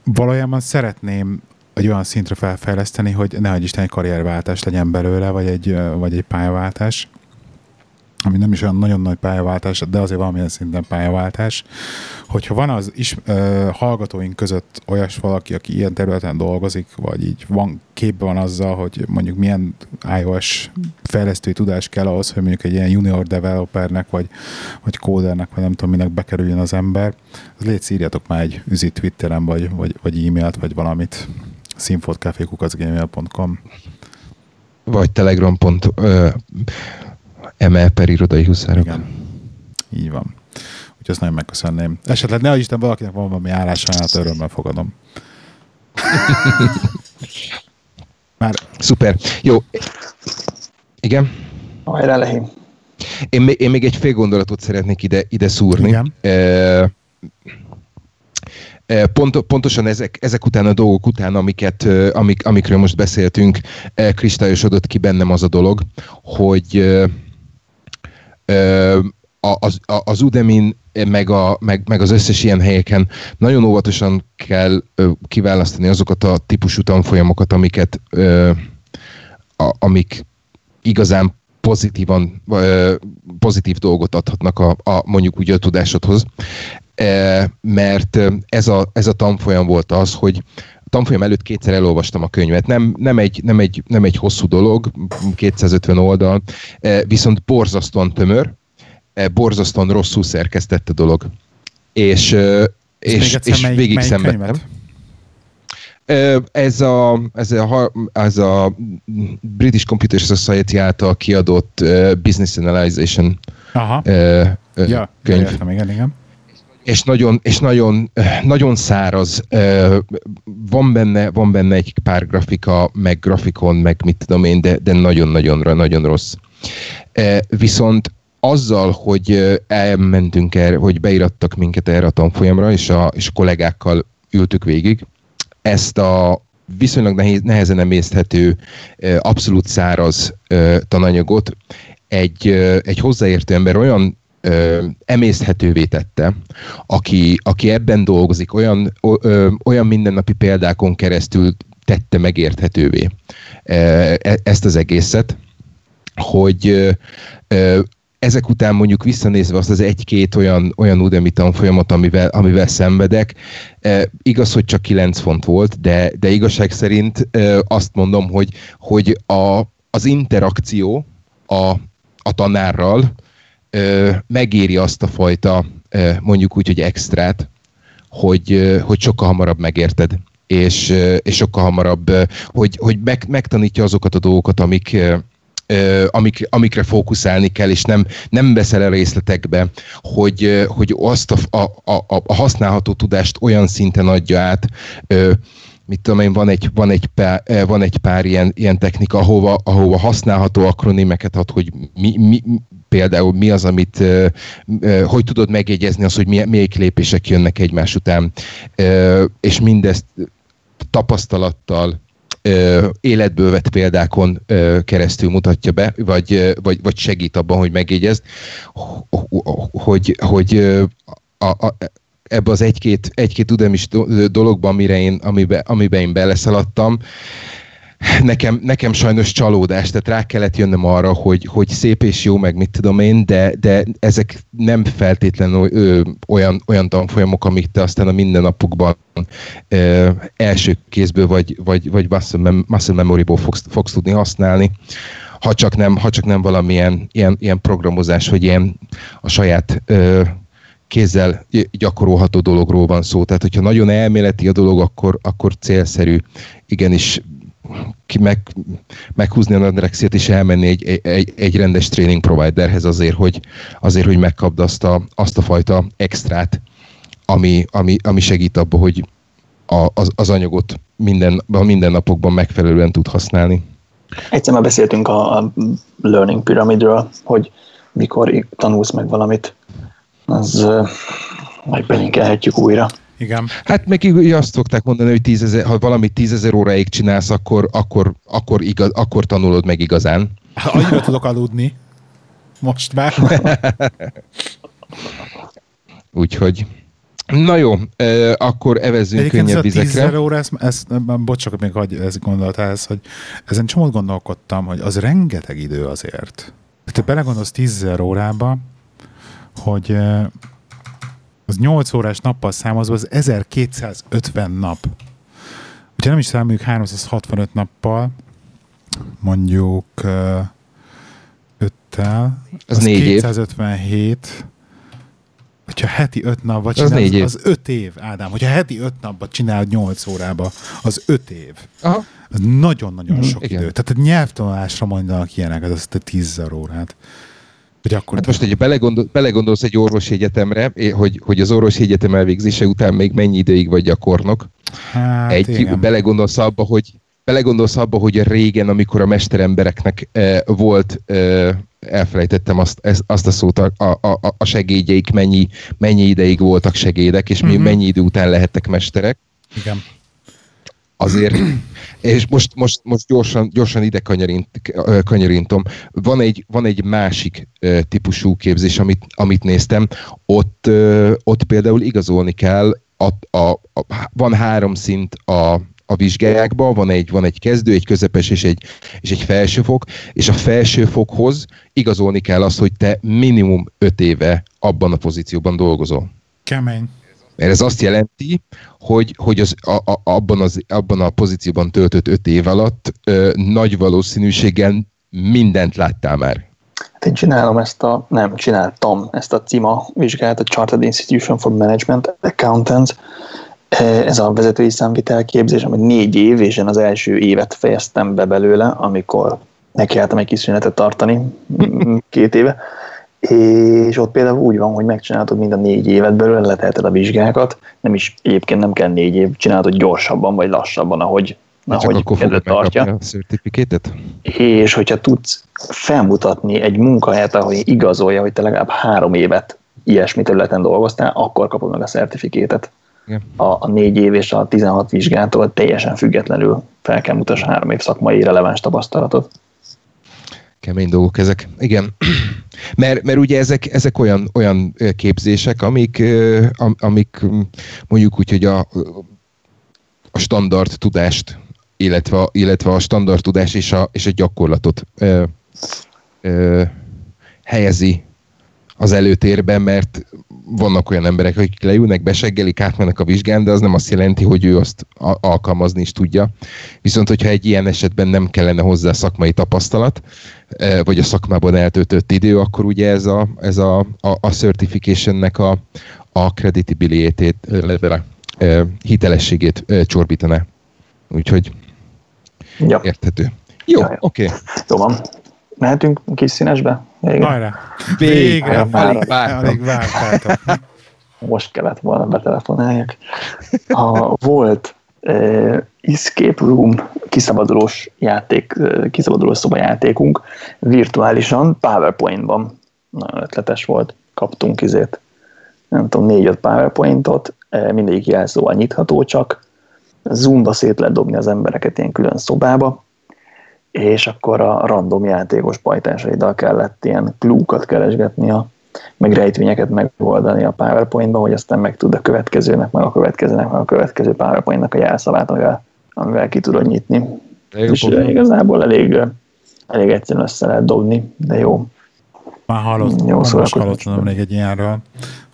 valójában szeretném egy olyan szintre felfejleszteni, hogy nehogy Isten egy karrierváltás legyen belőle, vagy egy, eh, vagy egy pályaváltás. Ami nem is olyan nagyon nagy pályaváltás, de azért valamilyen szinten pályaváltás, hogyha van az is uh, hallgatóink között olyas valaki, aki ilyen területen dolgozik, vagy így van képben van azzal, hogy mondjuk milyen iOS fejlesztői tudás kell ahhoz, hogy mondjuk egy ilyen junior developernek, vagy, vagy kódernek, vagy nem tudom minek bekerüljön az ember, az légy írjatok már egy üzi Twitteren, vagy, vagy, vagy e-mailt, vagy valamit. Színfotkafékukacgmail.com vagy telegram.ml per irodai huszárok. Igen. Így van. Úgyhogy azt nagyon megköszönném. Esetleg ne Isten valakinek van valami állásajánlat, örömmel fogadom. <laughs> Már... Szuper. Jó. Igen? Hajrá, Lehim. Én, én még egy fél gondolatot szeretnék ide, ide szúrni. Igen. E, Pont, pontosan ezek, ezek után a dolgok után, amiket, amik, amikről most beszéltünk, kristályosodott ki bennem az a dolog, hogy az, az Udemy meg, a, meg, meg az összes ilyen helyeken nagyon óvatosan kell kiválasztani azokat a típusú tanfolyamokat, amiket amik igazán pozitívan, pozitív dolgot adhatnak a, a mondjuk úgy a tudásodhoz. Mert ez a, ez a tanfolyam volt az, hogy tanfolyam előtt kétszer elolvastam a könyvet. Nem, nem, egy, nem, egy, nem egy hosszú dolog, 250 oldal, e, viszont borzasztóan tömör, e, borzasztóan rosszul szerkesztett a dolog. És, és, és mely, végig mely szenvedtem. Ez a, ez, a, ez a British Computer Society által kiadott Business Analyzation Aha. ja, könyv. Értem, igen, igen és nagyon, és nagyon, nagyon száraz. Van benne, van benne egy pár grafika, meg grafikon, meg mit tudom én, de, de nagyon-nagyon nagyon rossz. Viszont azzal, hogy elmentünk erre, hogy beirattak minket erre a tanfolyamra, és a, és a kollégákkal ültük végig, ezt a viszonylag nehéz, nehezen emészthető, abszolút száraz tananyagot egy, egy hozzáértő ember olyan ö, emészhetővé tette, aki, aki ebben dolgozik, olyan, ö, olyan mindennapi példákon keresztül tette megérthetővé e, ezt az egészet, hogy ö, ezek után mondjuk visszanézve azt az egy-két olyan, olyan Udemy tanfolyamat, amivel, amivel szenvedek, e, igaz, hogy csak 9 font volt, de, de igazság szerint e, azt mondom, hogy, hogy a, az interakció a, a tanárral ö, megéri azt a fajta, mondjuk úgy, hogy extrát, hogy, hogy sokkal hamarabb megérted, és, és sokkal hamarabb, hogy, hogy meg, megtanítja azokat a dolgokat, amik, amik, amikre fókuszálni kell, és nem, nem veszel el részletekbe, hogy, hogy azt a, a, a, a használható tudást olyan szinten adja át, mit tudom én, van egy, van egy, pár, van egy pár ilyen, ilyen technika, ahova, ahova használható akronimeket ad, hogy mi, mi, például mi az, amit, hogy tudod megjegyezni az, hogy melyik lépések jönnek egymás után, és mindezt tapasztalattal, életből vett példákon keresztül mutatja be, vagy, vagy, vagy segít abban, hogy megjegyezd, hogy, hogy a, a, ebbe az egy-két, egy-két udemis dologban, amire én, amiben, amiben én beleszaladtam, nekem, nekem sajnos csalódás, tehát rá kellett jönnöm arra, hogy, hogy szép és jó, meg mit tudom én, de, de ezek nem feltétlenül ö, olyan, olyan tanfolyamok, amik te aztán a mindennapokban ö, első kézből vagy, vagy, vagy muscle, muscle memory-ból fogsz, fogsz tudni használni. Ha csak nem, ha csak nem valamilyen ilyen, ilyen programozás, hogy ilyen a saját ö, kézzel gyakorolható dologról van szó. Tehát, hogyha nagyon elméleti a dolog, akkor, akkor célszerű igenis ki meg, meghúzni a nadrexét és elmenni egy, egy, egy rendes training providerhez azért, hogy, azért, hogy megkapd azt a, azt a fajta extrát, ami, ami, ami segít abba, hogy a, az, az anyagot minden, a mindennapokban megfelelően tud használni. Egyszer már beszéltünk a, a learning pyramidről, hogy mikor tanulsz meg valamit, az majd belinkelhetjük újra. Igen. Hát meg azt szokták mondani, hogy tízezer, ha valamit tízezer óráig csinálsz, akkor, akkor, akkor, igaz, akkor tanulod meg igazán. Hát, annyira tudok aludni. Most már. <laughs> Úgyhogy Na jó, akkor evezzünk Egyébként könnyebb vizekre. Egyébként óra, ezt, ezt, bocsánat, még hagy, ez gondolat ez, hogy ezen csomót gondolkodtam, hogy az rengeteg idő azért. te belegondolsz 10 órába, hogy az 8 órás nappal számozva az 1250 nap. Ugye nem is számoljuk 365 nappal, mondjuk 5-tel, az, az 4 257, év. hogyha heti 5 napba csinálod, az, négy év. az 5 év, Ádám. Hogyha heti 5 napba csinálod 8 órába, az 5 év. Aha. Az nagyon-nagyon mm, sok igen. idő. Tehát a nyelvtanulásra mondanak ilyeneket, az a 10 órát. Hogy akkor hát most, hogyha belegondol, belegondolsz egy orvosi egyetemre, hogy, hogy az orvosi egyetem elvégzése után még mennyi ideig vagy gyakornok, hát, egy, igen. belegondolsz abba, hogy belegondolsz abba, hogy régen, amikor a mesterembereknek e, volt, e, elfelejtettem azt, ez, azt a szót, a, a, a segédjeik mennyi, mennyi ideig voltak segédek, és uh-huh. mennyi idő után lehettek mesterek. Igen. Azért, és most, most, most gyorsan, gyorsan ide kanyarint, kanyarintom. Van egy, van egy másik típusú képzés, amit, amit néztem. Ott, ott például igazolni kell, a, a, a, van három szint a, a vizsgákban, van egy, van egy kezdő, egy közepes és egy, és egy felsőfok, és a felsőfokhoz igazolni kell azt, hogy te minimum öt éve abban a pozícióban dolgozol. Kemény. Mert ez azt jelenti, hogy, hogy az, a, a, abban, az, abban a pozícióban töltött öt év alatt ö, nagy valószínűséggel mindent láttál már. Hát én csinálom ezt a, nem, csináltam ezt a CIMA vizsgát, a Chartered Institution for Management Accountants. Ez a vezetői számvitel képzés, ami négy év, és én az első évet fejeztem be belőle, amikor nekiálltam egy kis tartani két éve és ott például úgy van, hogy megcsinálod mind a négy évet belőle, leteheted a vizsgákat, nem is egyébként nem kell négy év, csinálod gyorsabban vagy lassabban, ahogy ahogy kedvet tartja. A és hogyha tudsz felmutatni egy munkahelyet, ahol igazolja, hogy te legalább három évet ilyesmi területen dolgoztál, akkor kapod meg a szertifikétet. A, a négy év és a 16 vizsgától teljesen függetlenül fel kell mutass három év szakmai releváns tapasztalatot. Kemény dolgok ezek. Igen. <clears throat> Mert, mert ugye ezek, ezek olyan, olyan képzések, amik, amik mondjuk úgy, hogy a, a standard tudást, illetve, illetve a standard tudás és a, és a gyakorlatot ö, ö, helyezi az előtérben, mert vannak olyan emberek, akik leülnek, beseggelik, átmennek a vizsgán, de az nem azt jelenti, hogy ő azt alkalmazni is tudja. Viszont, hogyha egy ilyen esetben nem kellene hozzá szakmai tapasztalat, e, vagy a szakmában eltöltött idő, akkor ugye ez a, ez a, a, a certificationnek a, a creditability e, hitelességét e, csorbítaná. Úgyhogy ja. érthető. Jó, oké. Okay. Jó van. Mehetünk kis színesbe? Végre. Hajrá. Végre. Alig vártam. Alig vártam. Most kellett volna betelefonáljak. A, volt uh, Escape Room kiszabadulós játék, uh, kiszabadulós szobajátékunk virtuálisan PowerPoint-ban. Nagyon ötletes volt. Kaptunk izét, nem tudom, négy-öt PowerPointot, uh, mindegyik jelszóval nyitható csak. Zoomba szét lehet dobni az embereket ilyen külön szobába, és akkor a random játékos pajtásaiddal kellett ilyen klúkat keresgetni, meg rejtvényeket megoldani a PowerPoint-ban, hogy aztán meg tud a következőnek, meg a következőnek, meg a következő PowerPoint-nak a jelszavát, amivel, amivel ki tudod nyitni. és problem. igazából elég, elég egyszerűen össze lehet dobni, de jó. Már hallott, jó, most hallottam még egy ilyenről,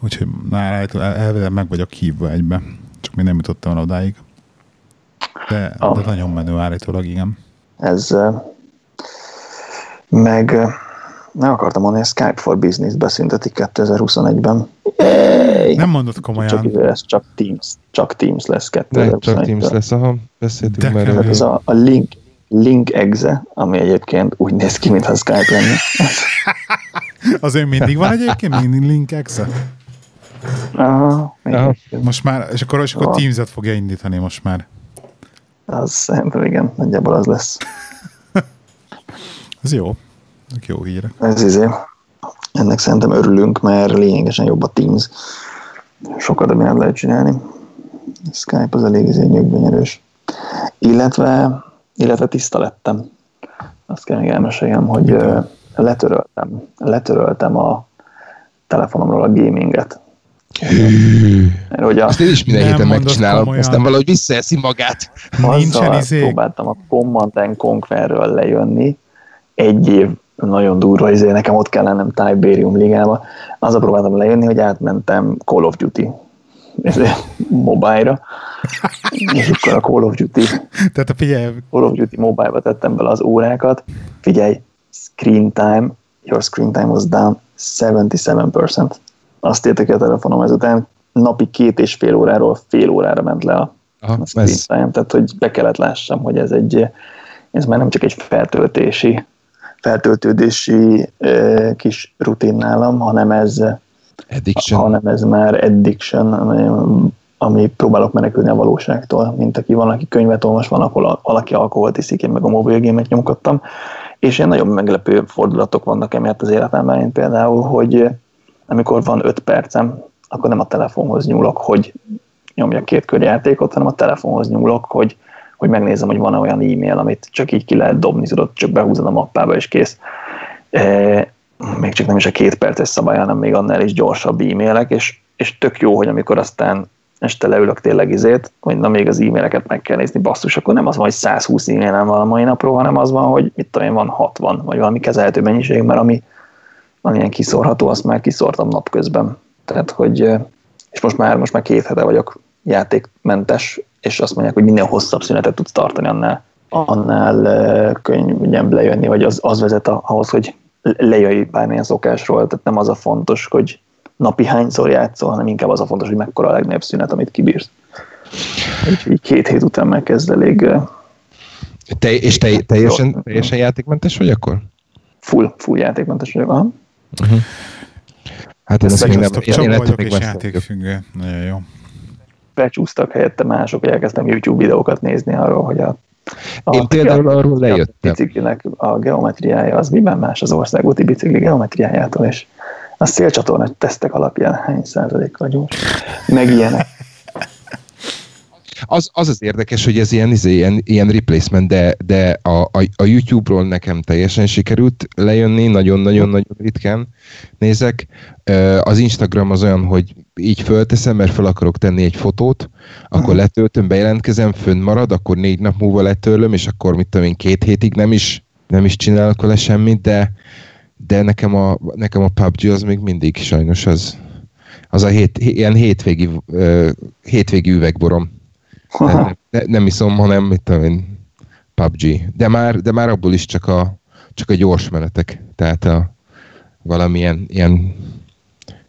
úgyhogy már elvileg meg vagyok hívva egybe, csak még nem jutottam odáig. De, ah. de nagyon menő állítólag, igen ez meg nem akartam mondani, hogy Skype for Business beszüntetik 2021-ben. Yay! Nem mondod komolyan. Csak, ez csak Teams, csak Teams lesz 2021-ben. Csak Teams lesz, aha, beszéltünk már. Tehát ez a, a link, link exe, ami egyébként úgy néz ki, mintha Skype lenne. <laughs> Azért mindig van egyébként mindig link exe? Aha, Aha. Most már, és akkor, és akkor Teams-et fogja indítani most már. Az szerintem igen, nagyjából az lesz. <laughs> Ez jó. Jó híre. Ez izé. Ennek szerintem örülünk, mert lényegesen jobb a Teams. Sokat nem lehet csinálni. Skype az elég izé nyögbenyerős. Illetve, illetve tiszta lettem. Azt kell még elmeséljem, hogy letöröltem, letöröltem a telefonomról a gaminget. Mert hogy a, Azt én is minden héten megcsinálom, komolyan. aztán valahogy visszaeszi magát. Nincsen izé. próbáltam a Command Conquerről lejönni egy év nagyon durva, ezért nekem ott kell lennem Tiberium ligába. a próbáltam lejönni, hogy átmentem Call of Duty mobile-ra, és akkor a Call of Duty Tehát a figyelj... Call of Duty mobile-ba tettem bele az órákat. Figyelj, screen time, your screen time was down 77%. Azt értek a telefonom ezután, napi két és fél óráról fél órára ment le a, Aha, a screen time, tehát hogy be kellett lássam, hogy ez egy ez már nem csak egy feltöltési, feltöltődési e, kis rutin nálam, hanem ez, addiction. hanem ez már addiction, ami, ami próbálok menekülni a valóságtól, mint aki van, aki könyvet olvas, van, ahol valaki alkoholt iszik, én meg a mobilgémet nyomkodtam, és ilyen nagyon meglepő fordulatok vannak emiatt az életemben, én például, hogy amikor van öt percem, akkor nem a telefonhoz nyúlok, hogy nyomjak két körjátékot, hanem a telefonhoz nyúlok, hogy hogy megnézem, hogy van-e olyan e-mail, amit csak így ki lehet dobni, tudod, csak behúzod a mappába, és kész. E, még csak nem is a két perces szabály, hanem még annál is gyorsabb e-mailek, és, és tök jó, hogy amikor aztán este leülök tényleg izét, hogy na még az e-maileket meg kell nézni, basszus, akkor nem az van, hogy 120 e-mailem van a mai napról, hanem az van, hogy mit tudom van 60, vagy valami kezelhető mennyiség, mert ami valamilyen kiszorható, azt már kiszortam napközben. Tehát, hogy, és most már, most már két hete vagyok játékmentes, és azt mondják, hogy minél hosszabb szünetet tudsz tartani, annál, annál könnyebb lejönni, vagy az, az vezet ahhoz, hogy lejöjj bármilyen szokásról, tehát nem az a fontos, hogy napi hányszor játszol, hanem inkább az a fontos, hogy mekkora a legnagyobb szünet, amit kibírsz. Úgyhogy két hét után megkezd elég... Te, és te, teljesen, teljesen játékmentes vagy akkor? Full, full játékmentes vagyok, aha. Uh-huh. Hát én ezt még nem... Én, én vagyok és játékfüggő. Nagyon jó becsúsztak helyette mások, hogy elkezdtem YouTube videókat nézni arról, hogy a a, Én például arról lejöttem. A biciklinek a geometriája az miben más az országúti bicikli geometriájától, és a szélcsatorna tesztek alapján hány százalékkal gyors. Meg ilyenek. Az, az az érdekes, hogy ez ilyen, izé, ilyen, ilyen replacement, de, de a, a, a YouTube-ról nekem teljesen sikerült lejönni, nagyon-nagyon-nagyon ritkán nézek. Az Instagram az olyan, hogy így fölteszem, mert fel akarok tenni egy fotót, akkor letöltöm, bejelentkezem, fönn marad, akkor négy nap múlva letörlöm, és akkor mit tudom én, két hétig nem is, nem is csinálok vele semmit, de, de nekem a, nekem a PUBG az még mindig sajnos az, az a hét, ilyen hétvégi, hétvégi üvegborom nem, <laughs> ne, nem iszom, hanem mit tudom én, PUBG. De már, de már abból is csak a, csak a gyors menetek. Tehát a valamilyen ilyen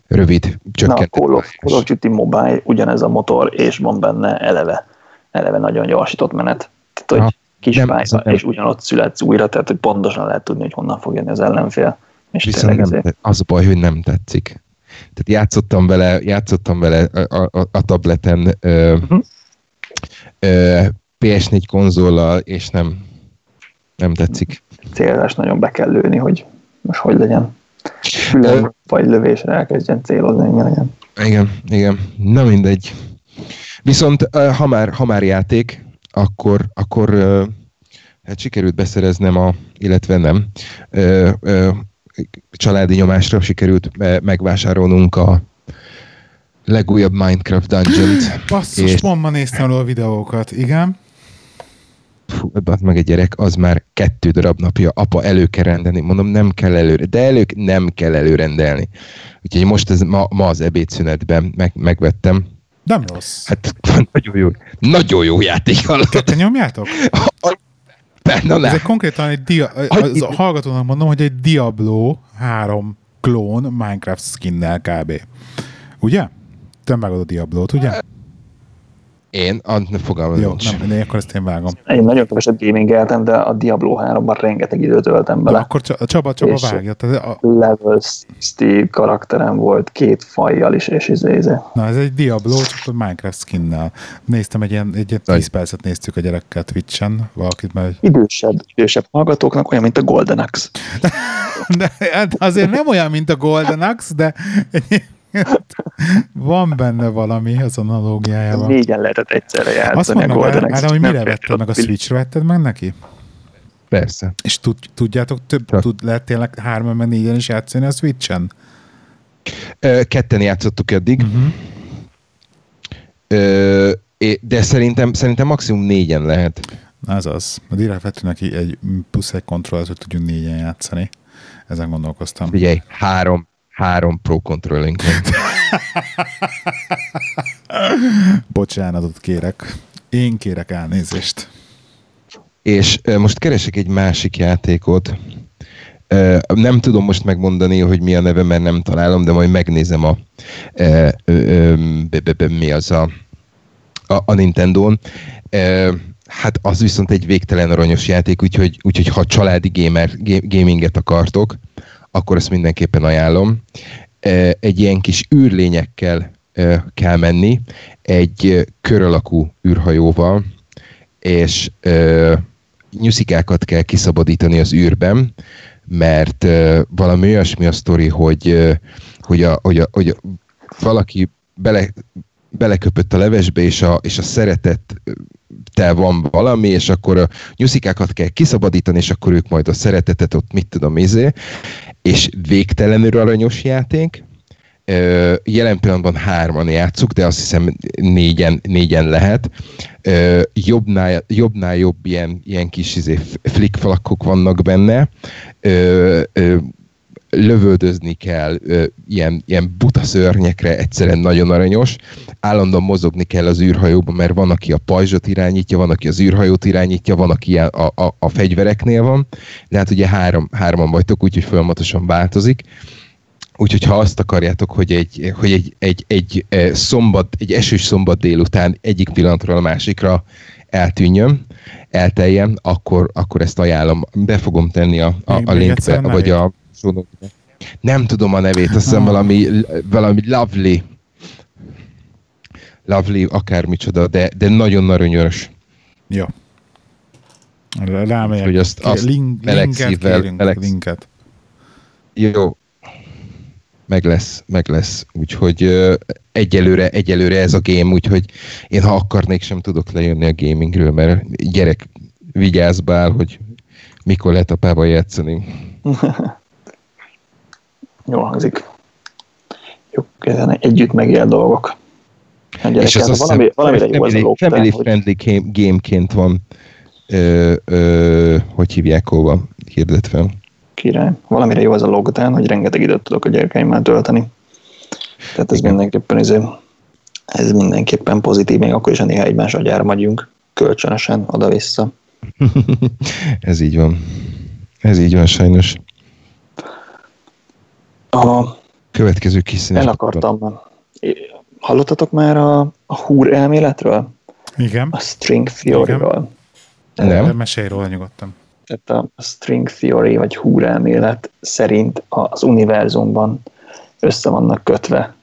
rövid csökkentett. Na, Call of, Call of Duty Mobile ugyanez a motor, és van benne eleve, eleve nagyon gyorsított menet. Tehát, hogy kis nem, pálya, nem. és ugyanott születsz újra, tehát hogy pontosan lehet tudni, hogy honnan fog jönni az ellenfél. És Viszont nem, az a baj, hogy nem tetszik. Tehát játszottam vele, játszottam vele a, a, a tableten, uh-huh PS4 konzollal, és nem, nem tetszik. Célzás nagyon be kell lőni, hogy most hogy legyen. Külön vagy lövésre elkezdjen célozni, mi legyen. Igen, igen. Na mindegy. Viszont ha már, ha már játék, akkor, akkor hát sikerült beszereznem a, illetve nem, családi nyomásra sikerült megvásárolnunk a legújabb Minecraft Dungeon-t. Basszus, és... pont ma néztem a videókat, igen. Fú, meg egy gyerek, az már kettő darab napja, apa elő kell rendelni, mondom, nem kell előre, de elő nem kell előrendelni. Úgyhogy most ez ma, ma az ebédszünetben meg, megvettem. Nem rossz. Hát <laughs> nagyon jó, nagyon jó játék hallott. Te nyomjátok? <laughs> Na, Ez konkrétan egy dia, az a hallgatónak mondom, hogy egy Diablo 3 klón Minecraft skinnel kb. Ugye? Te vágod a Diablo-t, ugye? Én? A, ne fogalmazom. Jó, nem, én akkor ezt én vágom. Én nagyon keveset gamingeltem, de a Diablo 3-ban rengeteg időt töltem bele. De akkor Csaba, Csaba vágja. Tehát a... Level 60 karakterem volt, két fajjal is, és izé, izé. Na, ez egy Diablo, csak a Minecraft skinnel. Néztem egy ilyen, egy ilyen 10 percet néztük a gyerekkel Twitch-en, valakit már... Idősebb, idősebb hallgatóknak olyan, mint a Golden Axe. <laughs> de, hát azért nem olyan, mint a Golden Axe, de <laughs> Van benne valami az analógiájában. Négyen lehetett egyszerre játszani Azt a Golden Axe. hogy mire vetted meg a Switch-re vetted meg neki? Persze. És tud, tudjátok, több, tud, lehet tényleg hárman meg négyen is játszani a Switch-en? Ketten játszottuk eddig. Uh-huh. Ö, de szerintem, szerintem maximum négyen lehet. Ez az. A direkt vettünk neki egy plusz egy kontrollert, hogy tudjunk négyen játszani. Ezen gondolkoztam. Figyelj, három, három pro controlling <laughs> Bocsánatot kérek. Én kérek elnézést. És most keresek egy másik játékot. Nem tudom most megmondani, hogy mi a neve, mert nem találom, de majd megnézem a mi az a, a, Nintendo-n. Hát az viszont egy végtelen aranyos játék, úgyhogy, úgyhogy ha családi gamer, gaminget akartok, akkor ezt mindenképpen ajánlom. Egy ilyen kis űrlényekkel kell menni, egy kör alakú űrhajóval, és nyuszikákat kell kiszabadítani az űrben, mert valami olyasmi a sztori, hogy, hogy, a, hogy, a, hogy a, valaki bele, beleköpött a levesbe, és a, és a szeretet te van valami, és akkor a nyuszikákat kell kiszabadítani, és akkor ők majd a szeretetet ott mit tudom, izé, és végtelenül aranyos játék, Jelen pillanatban hárman játszuk, de azt hiszem négyen, négyen lehet. Jobbnál, jobbnál jobb ilyen, ilyen kis izé, flickflakkok vannak benne. Lövöldözni kell ilyen, ilyen buta szörnyekre, egyszerűen nagyon aranyos. Állandóan mozogni kell az űrhajóban, mert van, aki a pajzsot irányítja, van, aki az űrhajót irányítja, van, aki a, a, a fegyvereknél van. De hát ugye három, hárman vagytok, úgyhogy folyamatosan változik Úgyhogy ha azt akarjátok, hogy egy, hogy egy, egy, egy, egy szombat, egy esős szombat délután egyik pillanatról a másikra eltűnjön, elteljen, akkor, akkor ezt ajánlom. Be fogom tenni a, a, a linkbe, vagy a nem tudom a nevét, azt hiszem valami, valami lovely, lovely, akármicsoda, de, de nagyon aranyos. Jó. Rámegyek. Hogy azt, azt link, meleg... linket. Jó, meg lesz, meg lesz. Úgyhogy uh, egyelőre, egyelőre ez a game, úgyhogy én ha akarnék, sem tudok lejönni a gamingről, mert gyerek vigyázz bál, hogy mikor lehet apával játszani. <laughs> Jó hangzik. Jó, ezen együtt megél dolgok. És ez azt valami, valamire jó family, az a family friendly game, gameként van ö, ö, hogy hívják hova hirdetve király. Valamire jó az a lockdown, hogy rengeteg időt tudok a gyerekeimmel tölteni. Tehát ez Igen. mindenképpen, ez, ez mindenképpen pozitív, még akkor is, ha néha egymás agyára megyünk kölcsönösen oda-vissza. <laughs> ez így van. Ez így van sajnos. A következő kis El akartam. Hallottatok már a, a húr elméletről? Igen. A string theory-ról? Nem. De mesélj róla nyugodtan tehát a string theory vagy húrelmélet szerint az univerzumban össze vannak kötve,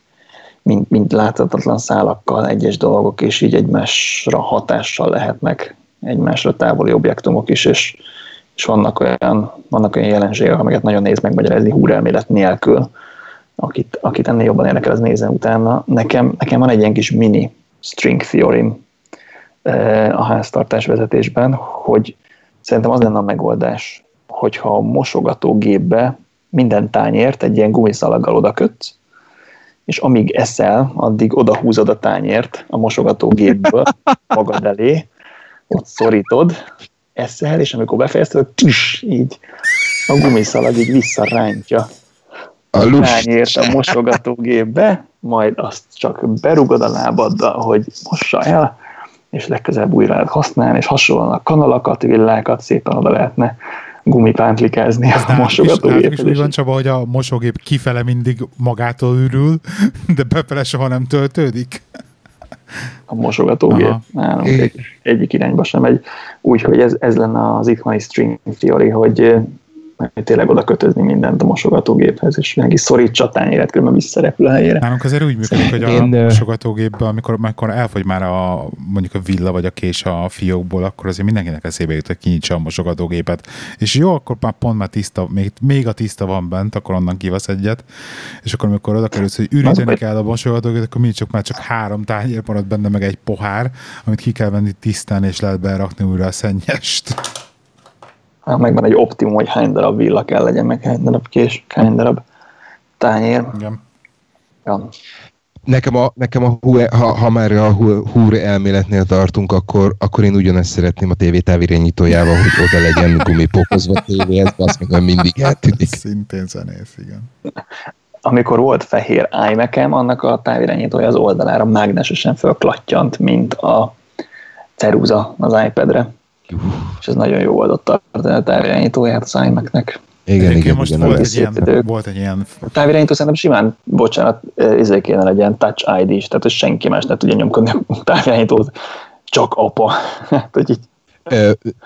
mint, mint láthatatlan szálakkal egyes dolgok, és így egymásra hatással lehetnek egymásra távoli objektumok is, és, és vannak olyan, vannak olyan jelenségek, amiket nagyon néz megmagyarázni húrelmélet nélkül. Akit, akit ennél jobban érdekel, az nézzen utána. Nekem, nekem van egy ilyen kis mini string theory eh, a háztartás vezetésben, hogy Szerintem az lenne a megoldás, hogyha a mosogatógépbe minden tányért egy ilyen gumiszalaggal odakötsz, és amíg eszel, addig odahúzod a tányért a mosogatógépből magad elé, ott szorítod, eszel, és amikor befejezted, tüss, így a gumiszalag így visszarántja a, tányért a mosogatógépbe, majd azt csak berugod a lábaddal, hogy mossa el, és legközelebb újra lehet használni, és hasonlóan a kanalakat, villákat szépen oda lehetne gumipántlikázni a mosogatógéphez. És van Csaba, hogy a mosógép kifele mindig magától ürül, de befele soha nem töltődik? A mosogatógép. Nem, egy, egyik irányba sem megy. Úgyhogy ez, ez lenne az itthoni string theory, hogy tényleg oda kötözni mindent a mosogatógéphez, és is szorítsa tányéret, különben visszarepül a helyére. Nálunk azért úgy működik, hogy a Én, mosogatógépben, amikor, amikor elfogy már a, mondjuk a villa vagy a kés a fiókból, akkor azért mindenkinek eszébe jut, hogy kinyitsa a mosogatógépet. És jó, akkor már pont már tiszta, még, még a tiszta van bent, akkor onnan kivasz egyet, és akkor amikor oda kerülsz, hogy üríteni kell a mosogatógépet, akkor mindig csak már csak három tányér marad benne, meg egy pohár, amit ki kell venni tisztán, és lehet berakni újra a szennyest megvan egy optimum, hogy hány darab villa kell legyen, meg hány darab kés, hány darab tányér. Igen. Ja. Nekem, a, nekem a ha, ha már a húr elméletnél tartunk, akkor, akkor én ugyanezt szeretném a tévé távirányítójával, hogy oda legyen gumipokozva tévéhez, azt meg mindig eltűnik. Szintén zenész, igen. Amikor volt fehér imac annak a távirányítója az oldalára mágnesesen fölklattyant, mint a ceruza az iPad-re. És ez nagyon jó tartani a távirányítóját az iMac-nek. Igen, igen, igen, most igen, volt, egy ilyen, volt egy ilyen... A távirányító szerintem simán, bocsánat, ezért kéne legyen Touch ID is, tehát hogy senki más ne tudja nyomkodni a távirányítót, csak apa. <laughs> hát, hogy így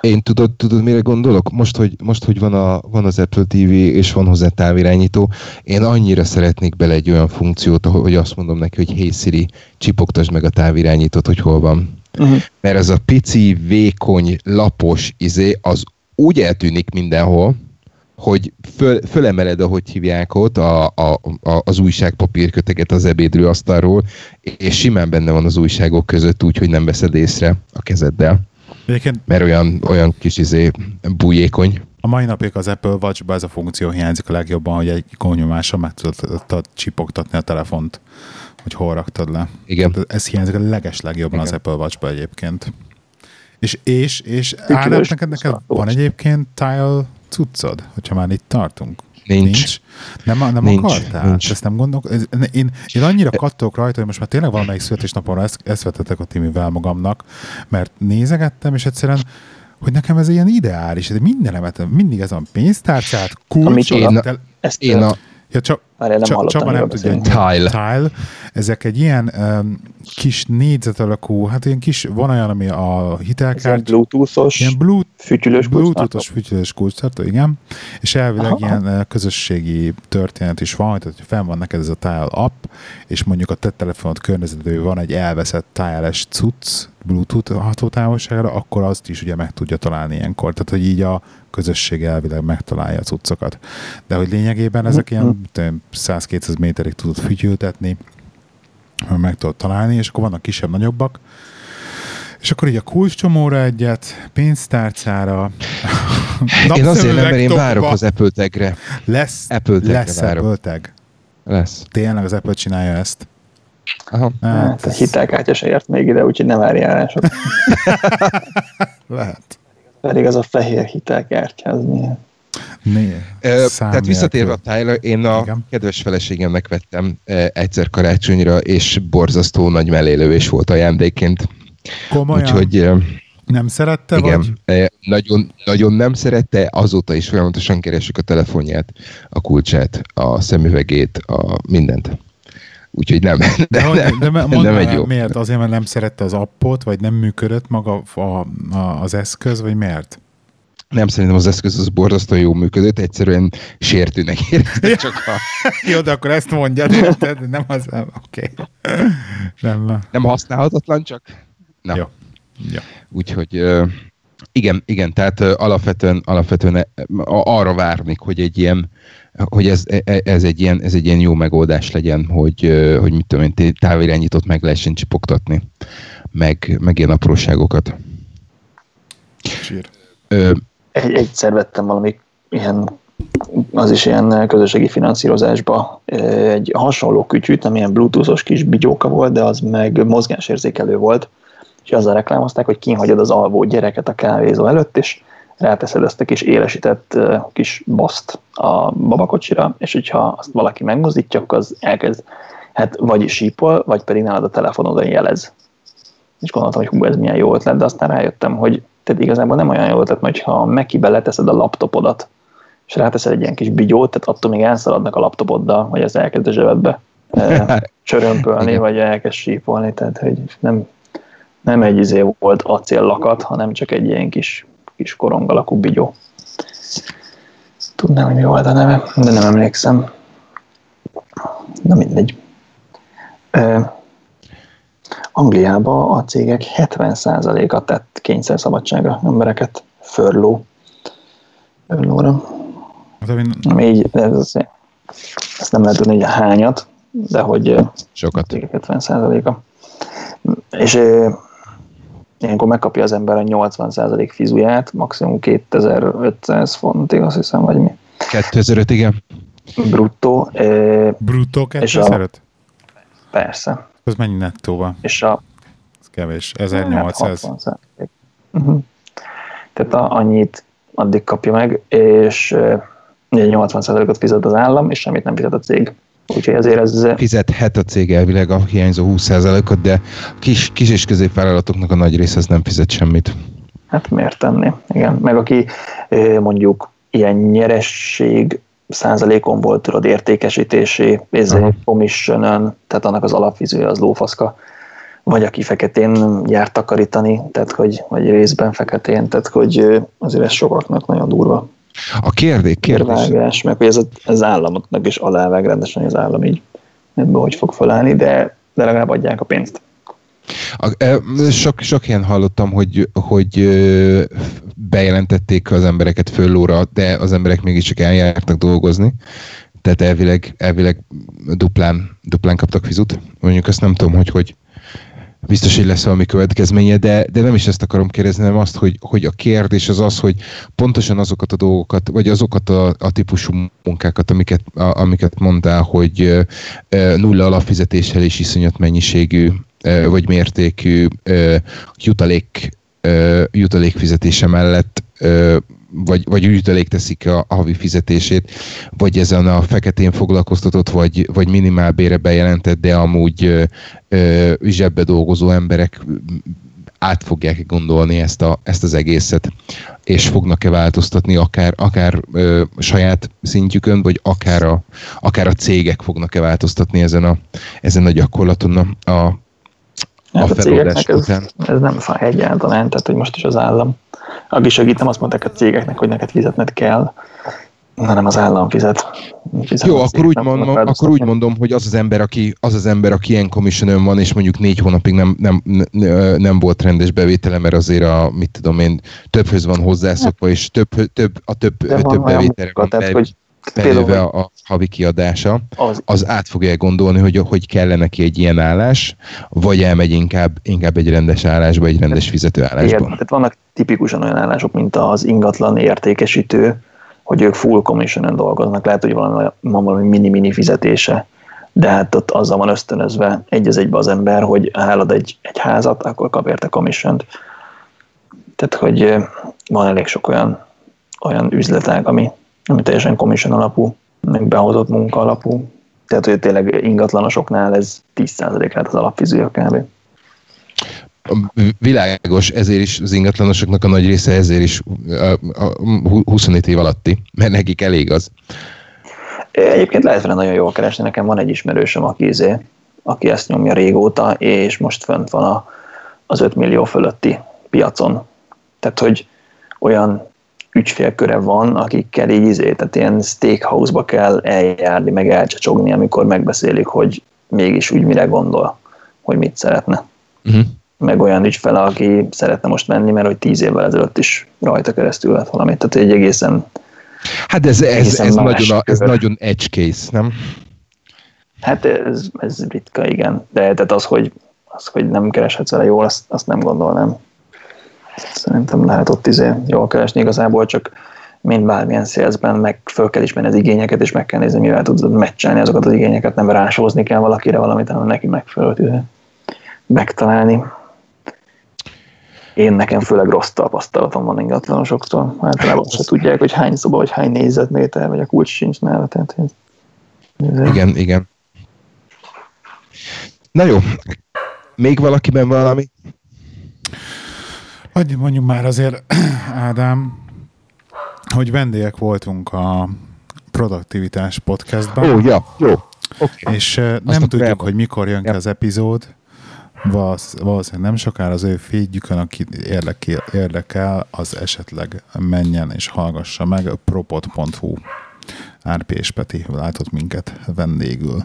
én tudod, tudod, mire gondolok? Most, hogy, most, hogy van, a, van az Apple TV, és van hozzá távirányító, én annyira szeretnék bele egy olyan funkciót, hogy azt mondom neki, hogy hey Siri, csipogtasd meg a távirányítót, hogy hol van. Uh-huh. Mert ez a pici, vékony, lapos izé, az úgy eltűnik mindenhol, hogy föl, fölemeled, ahogy hívják ott, a, a, a, az újságpapírköteget az ebédlőasztalról, és simán benne van az újságok között úgy, hogy nem veszed észre a kezeddel. Egyébként mert olyan, olyan kis izé bújékony. A mai napig az Apple watch ez a funkció hiányzik a legjobban, hogy egy ikonyomással meg tudod csipogtatni a telefont, hogy hol raktad le. Igen. Tehát ez hiányzik a leges legjobban Igen. az Apple watch egyébként. És, és, és Ádám, neked, neked van egyébként Tile cuccod, hogyha már itt tartunk? Nincs. nincs. Nem, nem nincs, akartál? Nincs. Ezt nem gondolok. Én, én annyira kattolok rajta, hogy most már tényleg valamelyik születésnapomra ezt, ezt vetetek a Timivel magamnak, mert nézegettem, és egyszerűen hogy nekem ez ilyen ideális, de mindenemet, mindig ez a pénztárcát, kulcs, én, a, ezt én a, Ja, csak, Már nem csak, Csaba nem tudja, hogy tile. tile. Ezek egy ilyen um, kis négyzet alakú, hát ilyen kis, van olyan, ami a hitelkártya. Bluetooth-os, ilyen bluet, fütyülős Bluetooth-os fütyülős kulcstartó, igen. És elvileg Aha. ilyen közösségi történet is van, tehát hogy fenn van neked ez a Tile app, és mondjuk a te telefonod környezetében van egy elveszett Tile-es cucc, Bluetooth hatótávolságra, akkor azt is ugye meg tudja találni ilyenkor. Tehát, hogy így a közösség elvileg megtalálja a cuccokat. De hogy lényegében ezek ilyen 100-200 méterig tudod fütyültetni, meg tudod találni, és akkor vannak kisebb, nagyobbak, és akkor így a kulcscsomóra egyet, pénztárcára. <laughs> én azért nem, mert én várok az Apple tagre. Lesz, Apple tagre lesz várok. Apple tag. Lesz. Tényleg az Apple csinálja ezt. Aha. Hát, hát a hitelkártya se ért még ide, úgyhogy nem várjál sok. <laughs> Lehet. Pedig az a fehér hitelkártya, az milyen? Né, tehát visszatérve a Tyler, én a Igen. kedves feleségemnek vettem egyszer karácsonyra, és borzasztó nagy mellélőés volt ajándékként. Komolyan? Úgyhogy nem szerette, igen, vagy? Nagyon, nagyon nem szerette, azóta is folyamatosan keresük a telefonját, a kulcsát, a szemüvegét, a mindent. Úgyhogy nem, de, de, nem, de, de nem egy jó. Miért? Azért, mert nem szerette az appot, vagy nem működött maga a, a, az eszköz, vagy miért? Nem szerintem az eszköz az borzasztóan jó működött, egyszerűen sértőnek <laughs> érezte csak a... jó, de akkor ezt mondja, de nem az... Oké. Okay. Nem. nem használhatatlan, csak... Na. Jó. jó. Úgyhogy igen, igen, tehát alapvetően, alapvetően arra várnék, hogy egy ilyen hogy ez, e, e, ez, egy ilyen, ez egy ilyen jó megoldás legyen, hogy, hogy mit tudom én, távirányított meg lehessen csipogtatni, meg, meg ilyen apróságokat. Sír. Ö, egy, egyszer vettem valami ilyen, az is ilyen közösségi finanszírozásba egy hasonló kütyűt, amilyen bluetoothos kis bigyóka volt, de az meg mozgásérzékelő volt, és azzal reklámozták, hogy kihagyod az alvó gyereket a kávézó előtt, és ráteszed ezt a kis élesített kis baszt a babakocsira, és hogyha azt valaki megmozdítja, akkor az elkezd, hát vagy sípol, vagy pedig nálad a telefonodon jelez. És gondoltam, hogy hú, ez milyen jó ötlet, de aztán rájöttem, hogy tehát igazából nem olyan jó ötlet, mert ha megkibe leteszed a laptopodat, és ráteszed egy ilyen kis bigyót, tehát attól még elszaladnak a laptopoddal, hogy ez elkezd a zsebedbe <laughs> csörömpölni, vagy elkezd sípolni, tehát hogy nem, nem egy izé volt acéllakat, hanem csak egy ilyen kis kis korong alakú bigyó. Tudnám, hogy mi volt a neve, de nem emlékszem. Na mindegy. Angliában a cégek 70%-a tett kényszerszabadságra embereket furló. Furlóra. Hát, így, ez, ezt nem lehet tudni, hogy a hányat, de hogy Sokat. 70%-a. És ilyenkor megkapja az ember a 80% fizuját, maximum 2500 fontig, azt hiszem, vagy mi. 2005, igen. Bruttó. Bruttó 2005? Persze. Az mennyi nettóba? És a... Ez kevés. 1800. Hát uh-huh. Tehát a, annyit addig kapja meg, és 80%-ot fizet az állam, és semmit nem fizet a cég. Úgyhogy azért ez... Fizethet a cég elvileg a hiányzó 20%-ot, de kis, kis és középvállalatoknak a nagy része az nem fizet semmit. Hát miért tenni? Igen, meg aki mondjuk ilyen nyeresség százalékon volt tudod értékesítési, commission tehát annak az alapvizője az lófaszka, vagy aki feketén jár takarítani, tehát hogy, vagy részben feketén, tehát hogy azért ez sokaknak nagyon durva. A kérdés, kérdés. Vágás, meg hogy ez az államotnak is alávág rendesen, az állam így ebből hogy fog felállni, de, de legalább adják a pénzt. A, sok, sok ilyen hallottam, hogy, hogy bejelentették az embereket föllóra, de az emberek mégiscsak eljártak dolgozni. Tehát elvileg, elvileg duplán, duplán kaptak vizut. Mondjuk azt nem tudom, hogy hogy biztos, hogy lesz valami következménye, de, de nem is ezt akarom kérdezni, hanem azt, hogy, hogy a kérdés az az, hogy pontosan azokat a dolgokat, vagy azokat a, a típusú munkákat, amiket, a, amiket mondtál, hogy e, nulla alapfizetéssel és iszonyat mennyiségű vagy mértékű e, jutalék, e, jutalékfizetése mellett e, vagy, vagy ügytelék teszik a, a havi fizetését, vagy ezen a feketén foglalkoztatott, vagy, vagy minimál bére bejelentett, de amúgy ö, ö, zsebbe dolgozó emberek át fogják gondolni ezt, a, ezt az egészet, és fognak-e változtatni akár, akár ö, saját szintjükön, vagy akár a, akár a cégek fognak-e változtatni ezen a, ezen a gyakorlaton a, a, a, a cégeknek ez, ez nem fáj egyáltalán, tehát hogy most is az állam aki segít, nem azt mondták a cégeknek, hogy neked fizetned kell, hanem az állam fizet. fizet Jó, akkor úgy, mondom, akkor úgy mondom, hogy az az ember, aki, az az ember, aki ilyen commission van, és mondjuk négy hónapig nem, nem, nem volt rendes bevétele, mert azért a, mit tudom én, többhöz van hozzászokva, és több, több, a több, több bevétele van. Tehát, hogy belőve a havi kiadása, az, az át fogja gondolni, hogy, hogy kellene neki egy ilyen állás, vagy elmegy inkább, inkább egy rendes állásba, egy rendes fizetőállásba. Igen, tehát vannak tipikusan olyan állások, mint az ingatlan értékesítő, hogy ők full commission dolgoznak, lehet, hogy valami, valami mini-mini fizetése, de hát ott azzal van ösztönözve egy az egybe az ember, hogy hálad egy, egy házat, akkor kap érte commission. Tehát, hogy van elég sok olyan, olyan üzletág, ami, ami teljesen commission alapú, meg behozott munka alapú. Tehát, hogy tényleg ingatlanosoknál ez 10% lehet az alapfizője kb. Világos, ezért is az ingatlanosoknak a nagy része ezért is a, a 25 év alatti, mert nekik elég az. Egyébként lehet vele nagyon jól keresni. Nekem van egy ismerősöm, aki, izé, aki ezt nyomja régóta, és most fönt van a, az 5 millió fölötti piacon. Tehát, hogy olyan ügyfélköre van, akikkel így izé, tehát ilyen steakhouse-ba kell eljárni, meg elcsacsogni, amikor megbeszélik, hogy mégis úgy mire gondol, hogy mit szeretne. Uh-huh. Meg olyan ügyfele, aki szeretne most menni, mert hogy tíz évvel ezelőtt is rajta keresztül lett valamit. Tehát egy egészen Hát ez, ez, ez, nagyon, a, ez nagyon edge case, nem? Hát ez, ez ritka, igen. De tehát az, hogy, az, hogy nem kereshetsz vele jól, azt, azt nem gondolnám. Szerintem lehet ott izé jól keresni igazából, csak mint bármilyen szélzben meg föl kell ismerni az igényeket, és meg kell nézni, mivel tudod meccselni azokat az igényeket, nem rásózni kell valakire valamit, hanem neki megfelelőt megtalálni. Én nekem főleg rossz tapasztalatom van ingatlanosoktól. Általában se tudják, hogy hány szoba, vagy hány négyzetméter, vagy a kulcs sincs nála. Tehát, ez igen, igen. Na jó, még valakiben valami? Annyi mondjuk már azért, <clears throat> Ádám, hogy vendégek voltunk a produktivitás podcastban. Ó, ja, jó. Okay. És nem Azt tudjuk, el... hogy mikor jön ja. ki az epizód. Valószínűleg nem sokára az ő fédjükön, aki érdekel, érdekel, az esetleg menjen és hallgassa meg. propot.hu Árpi és Peti látott minket vendégül.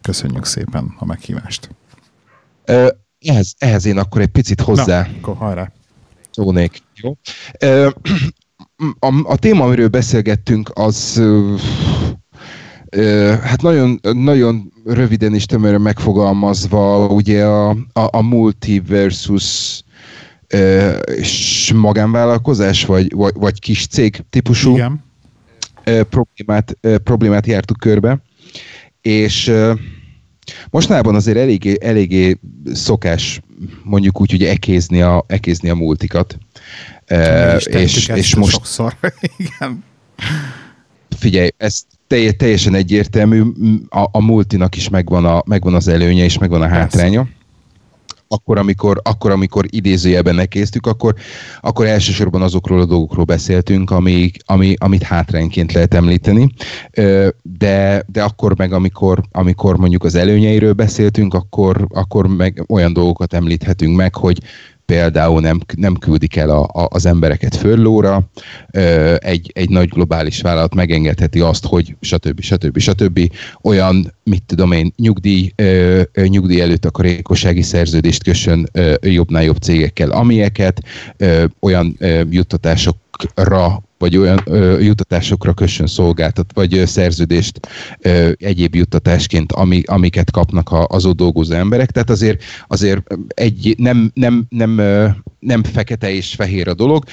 Köszönjük szépen a meghívást. Ö, ehhez, ehhez én akkor egy picit hozzá. Na, akkor hajrá szónék. Jó? A, a téma, amiről beszélgettünk, az hát nagyon, nagyon röviden is tömören megfogalmazva, ugye a, a, a multi versus és magánvállalkozás, vagy, vagy, vagy kis cég típusú Igen. problémát, problémát jártuk körbe, és Mostanában azért eléggé, eléggé szokás mondjuk úgy, hogy ekézni a, ekézni a multikat. Uh, és, és most... Sokszor. <laughs> Igen. Figyelj, ez teljesen egyértelmű, a, a multinak is megvan, a, megvan az előnye, és megvan a hátránya. Persze akkor, amikor, akkor, amikor idézőjelben nekéztük, akkor, akkor elsősorban azokról a dolgokról beszéltünk, ami, ami, amit hátrányként lehet említeni, de, de akkor meg, amikor, amikor mondjuk az előnyeiről beszéltünk, akkor, akkor meg olyan dolgokat említhetünk meg, hogy például nem, nem küldik el a, a, az embereket föllóra, egy, egy nagy globális vállalat megengedheti azt, hogy stb. stb. stb. olyan, mit tudom én, nyugdíj, nyugdíj előtt karékossági szerződést kössön jobbnál jobb cégekkel, amilyeket, olyan juttatásokra vagy olyan ö, juttatásokra kössön szolgáltat, vagy ö, szerződést ö, egyéb juttatásként, ami, amiket kapnak a, az ott dolgozó emberek. Tehát azért, azért egy, nem, nem, nem, ö, nem fekete és fehér a dolog,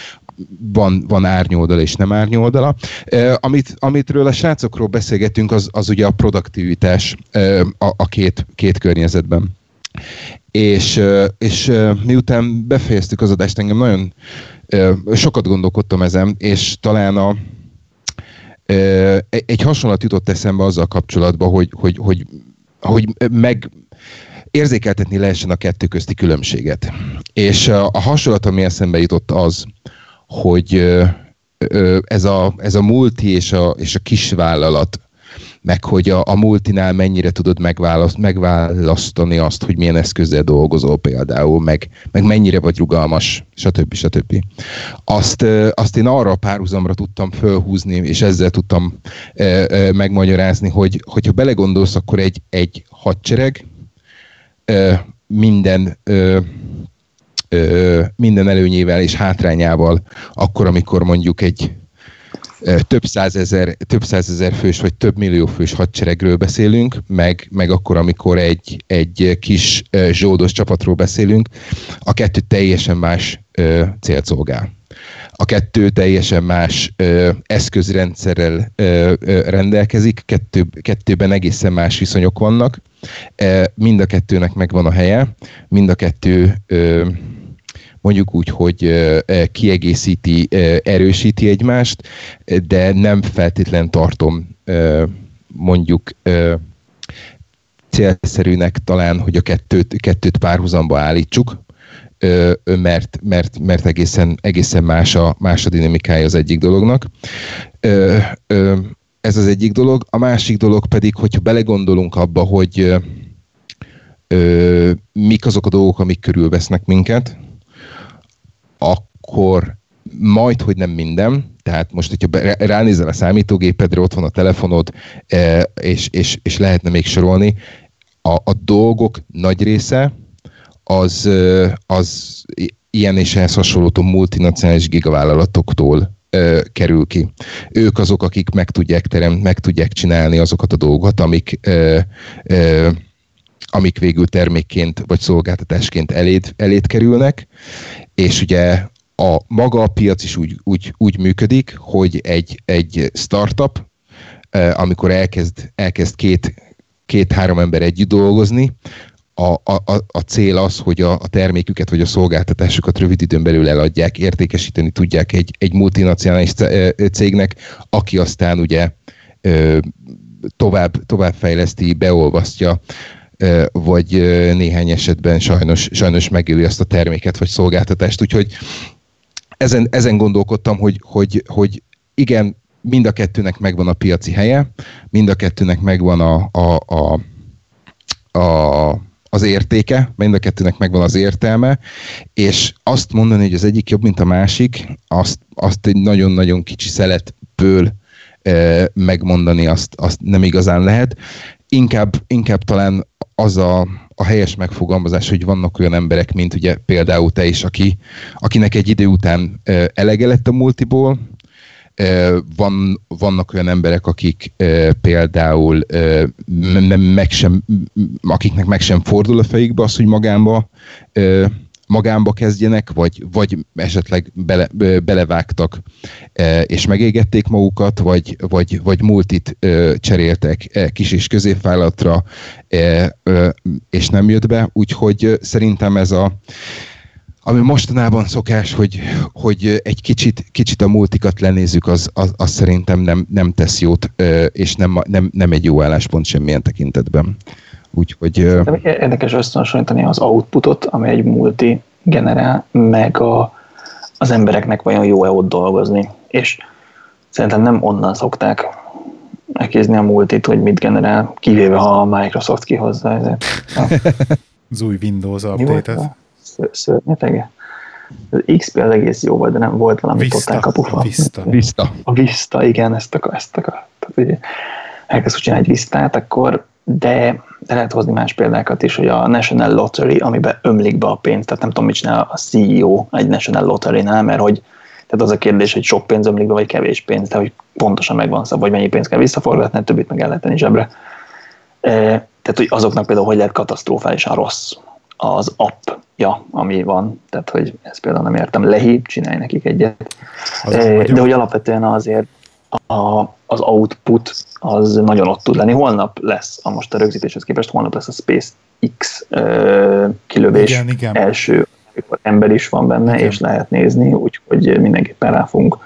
van, van árnyoldala és nem árnyoldala. Uh, amit, amitről a srácokról beszélgetünk, az, az ugye a produktivitás uh, a, a két, két környezetben. És, és miután befejeztük az adást, engem nagyon sokat gondolkodtam ezen, és talán a, egy hasonlat jutott eszembe azzal kapcsolatban, hogy, hogy, hogy, hogy meg érzékeltetni lehessen a kettő közti különbséget. És a hasonlat, ami eszembe jutott az, hogy ez a, ez a multi és a, és a kisvállalat meg hogy a, a multinál mennyire tudod megválaszt, megválasztani azt, hogy milyen eszközzel dolgozol például, meg, meg mennyire vagy rugalmas, stb. stb. Azt, azt én arra a párhuzamra tudtam fölhúzni, és ezzel tudtam e, e, megmagyarázni, hogy hogyha belegondolsz, akkor egy, egy hadsereg e, minden e, minden előnyével és hátrányával, akkor, amikor mondjuk egy több százezer, több százezer fős vagy több millió fős hadseregről beszélünk, meg, meg akkor, amikor egy, egy kis zsódos csapatról beszélünk, a kettő teljesen más célt szolgál. A kettő teljesen más ö, eszközrendszerrel ö, ö, rendelkezik, kettő, kettőben egészen más viszonyok vannak. E, mind a kettőnek megvan a helye, mind a kettő ö, mondjuk úgy, hogy kiegészíti, erősíti egymást, de nem feltétlen tartom mondjuk célszerűnek talán, hogy a kettőt, kettőt párhuzamba állítsuk, mert, mert, mert egészen, egészen más, a, más a dinamikája az egyik dolognak. Ez az egyik dolog. A másik dolog pedig, hogyha belegondolunk abba, hogy mik azok a dolgok, amik körülvesznek minket, akkor majd, hogy nem minden, tehát most, hogyha ránézel a számítógépedre, ott van a telefonod, e, és, és, és lehetne még sorolni, a, a dolgok nagy része az, e, az ilyen és ehhez hasonló multinacionális gigavállalatoktól ö, kerül ki. Ők azok, akik meg tudják terem, meg tudják csinálni azokat a dolgokat, amik, amik végül termékként vagy szolgáltatásként eléd, eléd kerülnek, és ugye a maga a piac is úgy, úgy, úgy működik, hogy egy, egy startup, amikor elkezd, elkezd két, két-három ember együtt dolgozni, a, a, a cél az, hogy a, a terméküket vagy a szolgáltatásukat rövid időn belül eladják, értékesíteni tudják egy, egy multinacionális cégnek, aki aztán ugye tovább, továbbfejleszti, beolvasztja vagy néhány esetben sajnos, sajnos megéli azt a terméket vagy szolgáltatást. Úgyhogy ezen, ezen gondolkodtam, hogy, hogy, hogy igen, mind a kettőnek megvan a piaci helye, mind a kettőnek megvan a, a, a, a az értéke, mind a kettőnek megvan az értelme, és azt mondani, hogy az egyik jobb, mint a másik, azt, azt egy nagyon-nagyon kicsi szeletből e, megmondani, azt, azt nem igazán lehet. Inkább, inkább talán az a, a helyes megfogalmazás, hogy vannak olyan emberek, mint ugye például te is, aki, akinek egy idő után elege lett a multiból, van, vannak olyan emberek, akik például nem, meg sem, akiknek meg sem fordul a fejükbe az, hogy magánba magánba kezdjenek, vagy, vagy esetleg bele, belevágtak és megégették magukat, vagy, vagy, vagy multit cseréltek kis és középvállalatra, és nem jött be, úgyhogy szerintem ez a ami mostanában szokás, hogy, hogy egy kicsit, kicsit a multikat lenézzük, az, az, az szerintem nem, nem tesz jót, és nem, nem, nem egy jó álláspont semmilyen tekintetben. Úgyhogy... Érdekes összehasonlítani az outputot, ami egy multi generál, meg a, az embereknek vajon jó-e ott dolgozni. És szerintem nem onnan szokták elkézni a multit, hogy mit generál, kivéve ha a Microsoft kihozza ezért. <laughs> az új Windows update-et. Szörnyetege? Az XP az egész jó volt, de nem volt valami Vista, totál kapufa. Vista. Vista. A Vista, igen, ezt akar, ezt akar. Tehát, hogy elkezd csinálni egy Vistát, akkor de, lehet hozni más példákat is, hogy a National Lottery, amiben ömlik be a pénz, tehát nem tudom, mit csinál a CEO egy National Lottery-nál, mert hogy tehát az a kérdés, hogy sok pénz ömlik be, vagy kevés pénz, de hogy pontosan megvan szab, hogy mennyi pénz kell visszaforgatni, többit meg el lehet tenni zsebre. E, tehát, hogy azoknak például hogy lehet katasztrofálisan rossz az appja, ami van. Tehát, hogy ezt például nem értem. Lehi, csinálj nekik egyet. Az e, de hogy alapvetően azért a, az output az nagyon ott tud lenni. Holnap lesz, a most a rögzítéshez képest, holnap lesz a SpaceX ö, kilövés igen, igen. első, amikor ember is van benne, igen. és lehet nézni, úgyhogy mindenképpen rá fogunk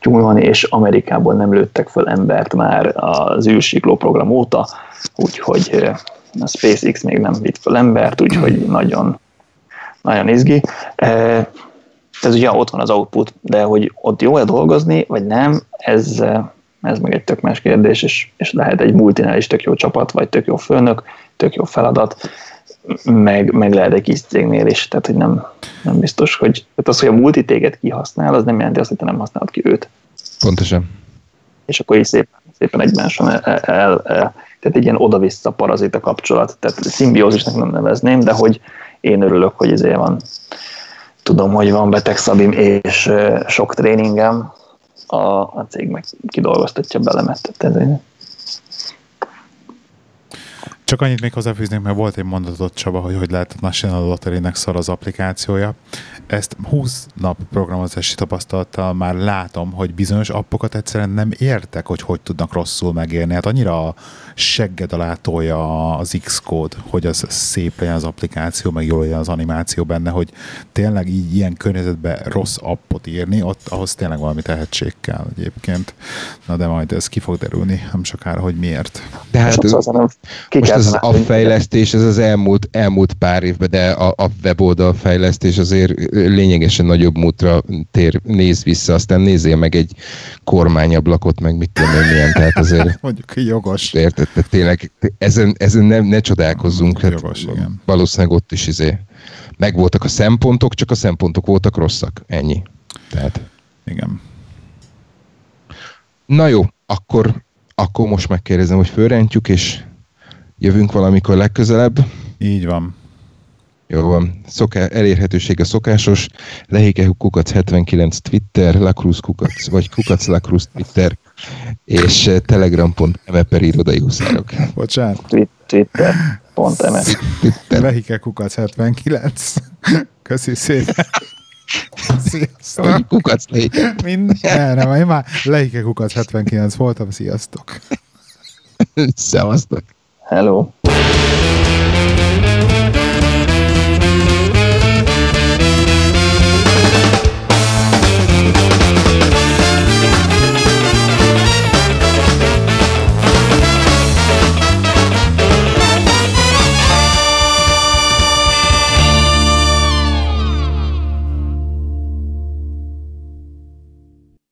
tyúlni, és Amerikából nem lőttek föl embert már az űrsikló program óta, úgyhogy a SpaceX még nem vitt föl embert, úgyhogy <clears throat> nagyon, nagyon izgi. Ez ugye ott van az output, de hogy ott jó-e dolgozni, vagy nem, ez, ez meg egy tök más kérdés, és, és lehet egy multinál is tök jó csapat, vagy tök jó főnök, tök jó feladat, meg, meg lehet egy kis cégnél is, tehát hogy nem, nem biztos, hogy tehát az, hogy a multi téged kihasznál, az nem jelenti azt, hogy te nem használod ki őt. Pontosan. És akkor is szépen, szépen egymáson el, el, el, tehát egy ilyen oda-vissza parazita kapcsolat, tehát szimbiózisnak nem nevezném, de hogy én örülök, hogy ezért van tudom, hogy van beteg szabim és sok tréningem, a, a cég meg kidolgoztatja belemet. Tehát csak annyit még hozzáfűznék, mert volt egy mondatot Csaba, hogy hogy lehet a National Lottery-nek szar az applikációja. Ezt 20 nap programozási tapasztalattal már látom, hogy bizonyos appokat egyszerűen nem értek, hogy hogy tudnak rosszul megérni. Hát annyira segged alá tolja az Xcode, hogy az szép legyen az applikáció, meg jól legyen az animáció benne, hogy tényleg így ilyen környezetben rossz appot írni, ott ahhoz tényleg valami tehetség kell egyébként. Na de majd ez ki fog derülni, nem sokára, hogy miért. De hát, most ez az appfejlesztés, ez az elmúlt, elmúlt pár évben, de a, a weboldal fejlesztés azért lényegesen nagyobb múltra tér, néz vissza, aztán nézzél meg egy kormányablakot, meg mit tudom én milyen, tehát azért... <laughs> Mondjuk jogos. Érted, tényleg ezen, ezen nem, ne csodálkozzunk. Hát jogos, igen. Valószínűleg ott is izé megvoltak a szempontok, csak a szempontok voltak rosszak. Ennyi. Tehát. Igen. Na jó, akkor, akkor most megkérdezem, hogy fölrendjük, és jövünk valamikor legközelebb. Így van. Jó van. Szoká, elérhetőség a szokásos. Lehike kukac 79 Twitter, Lacruz kukac, vagy kukac Lacruz Twitter, és eh, telegram.me per irodai huszárok. Bocsánat. Twitter.me Lehike kukac 79. Köszi szépen. Sziasztok. Kukac lehike. Minden, nem, én már lehike kukac 79 voltam, sziasztok. Szevasztok. Hello.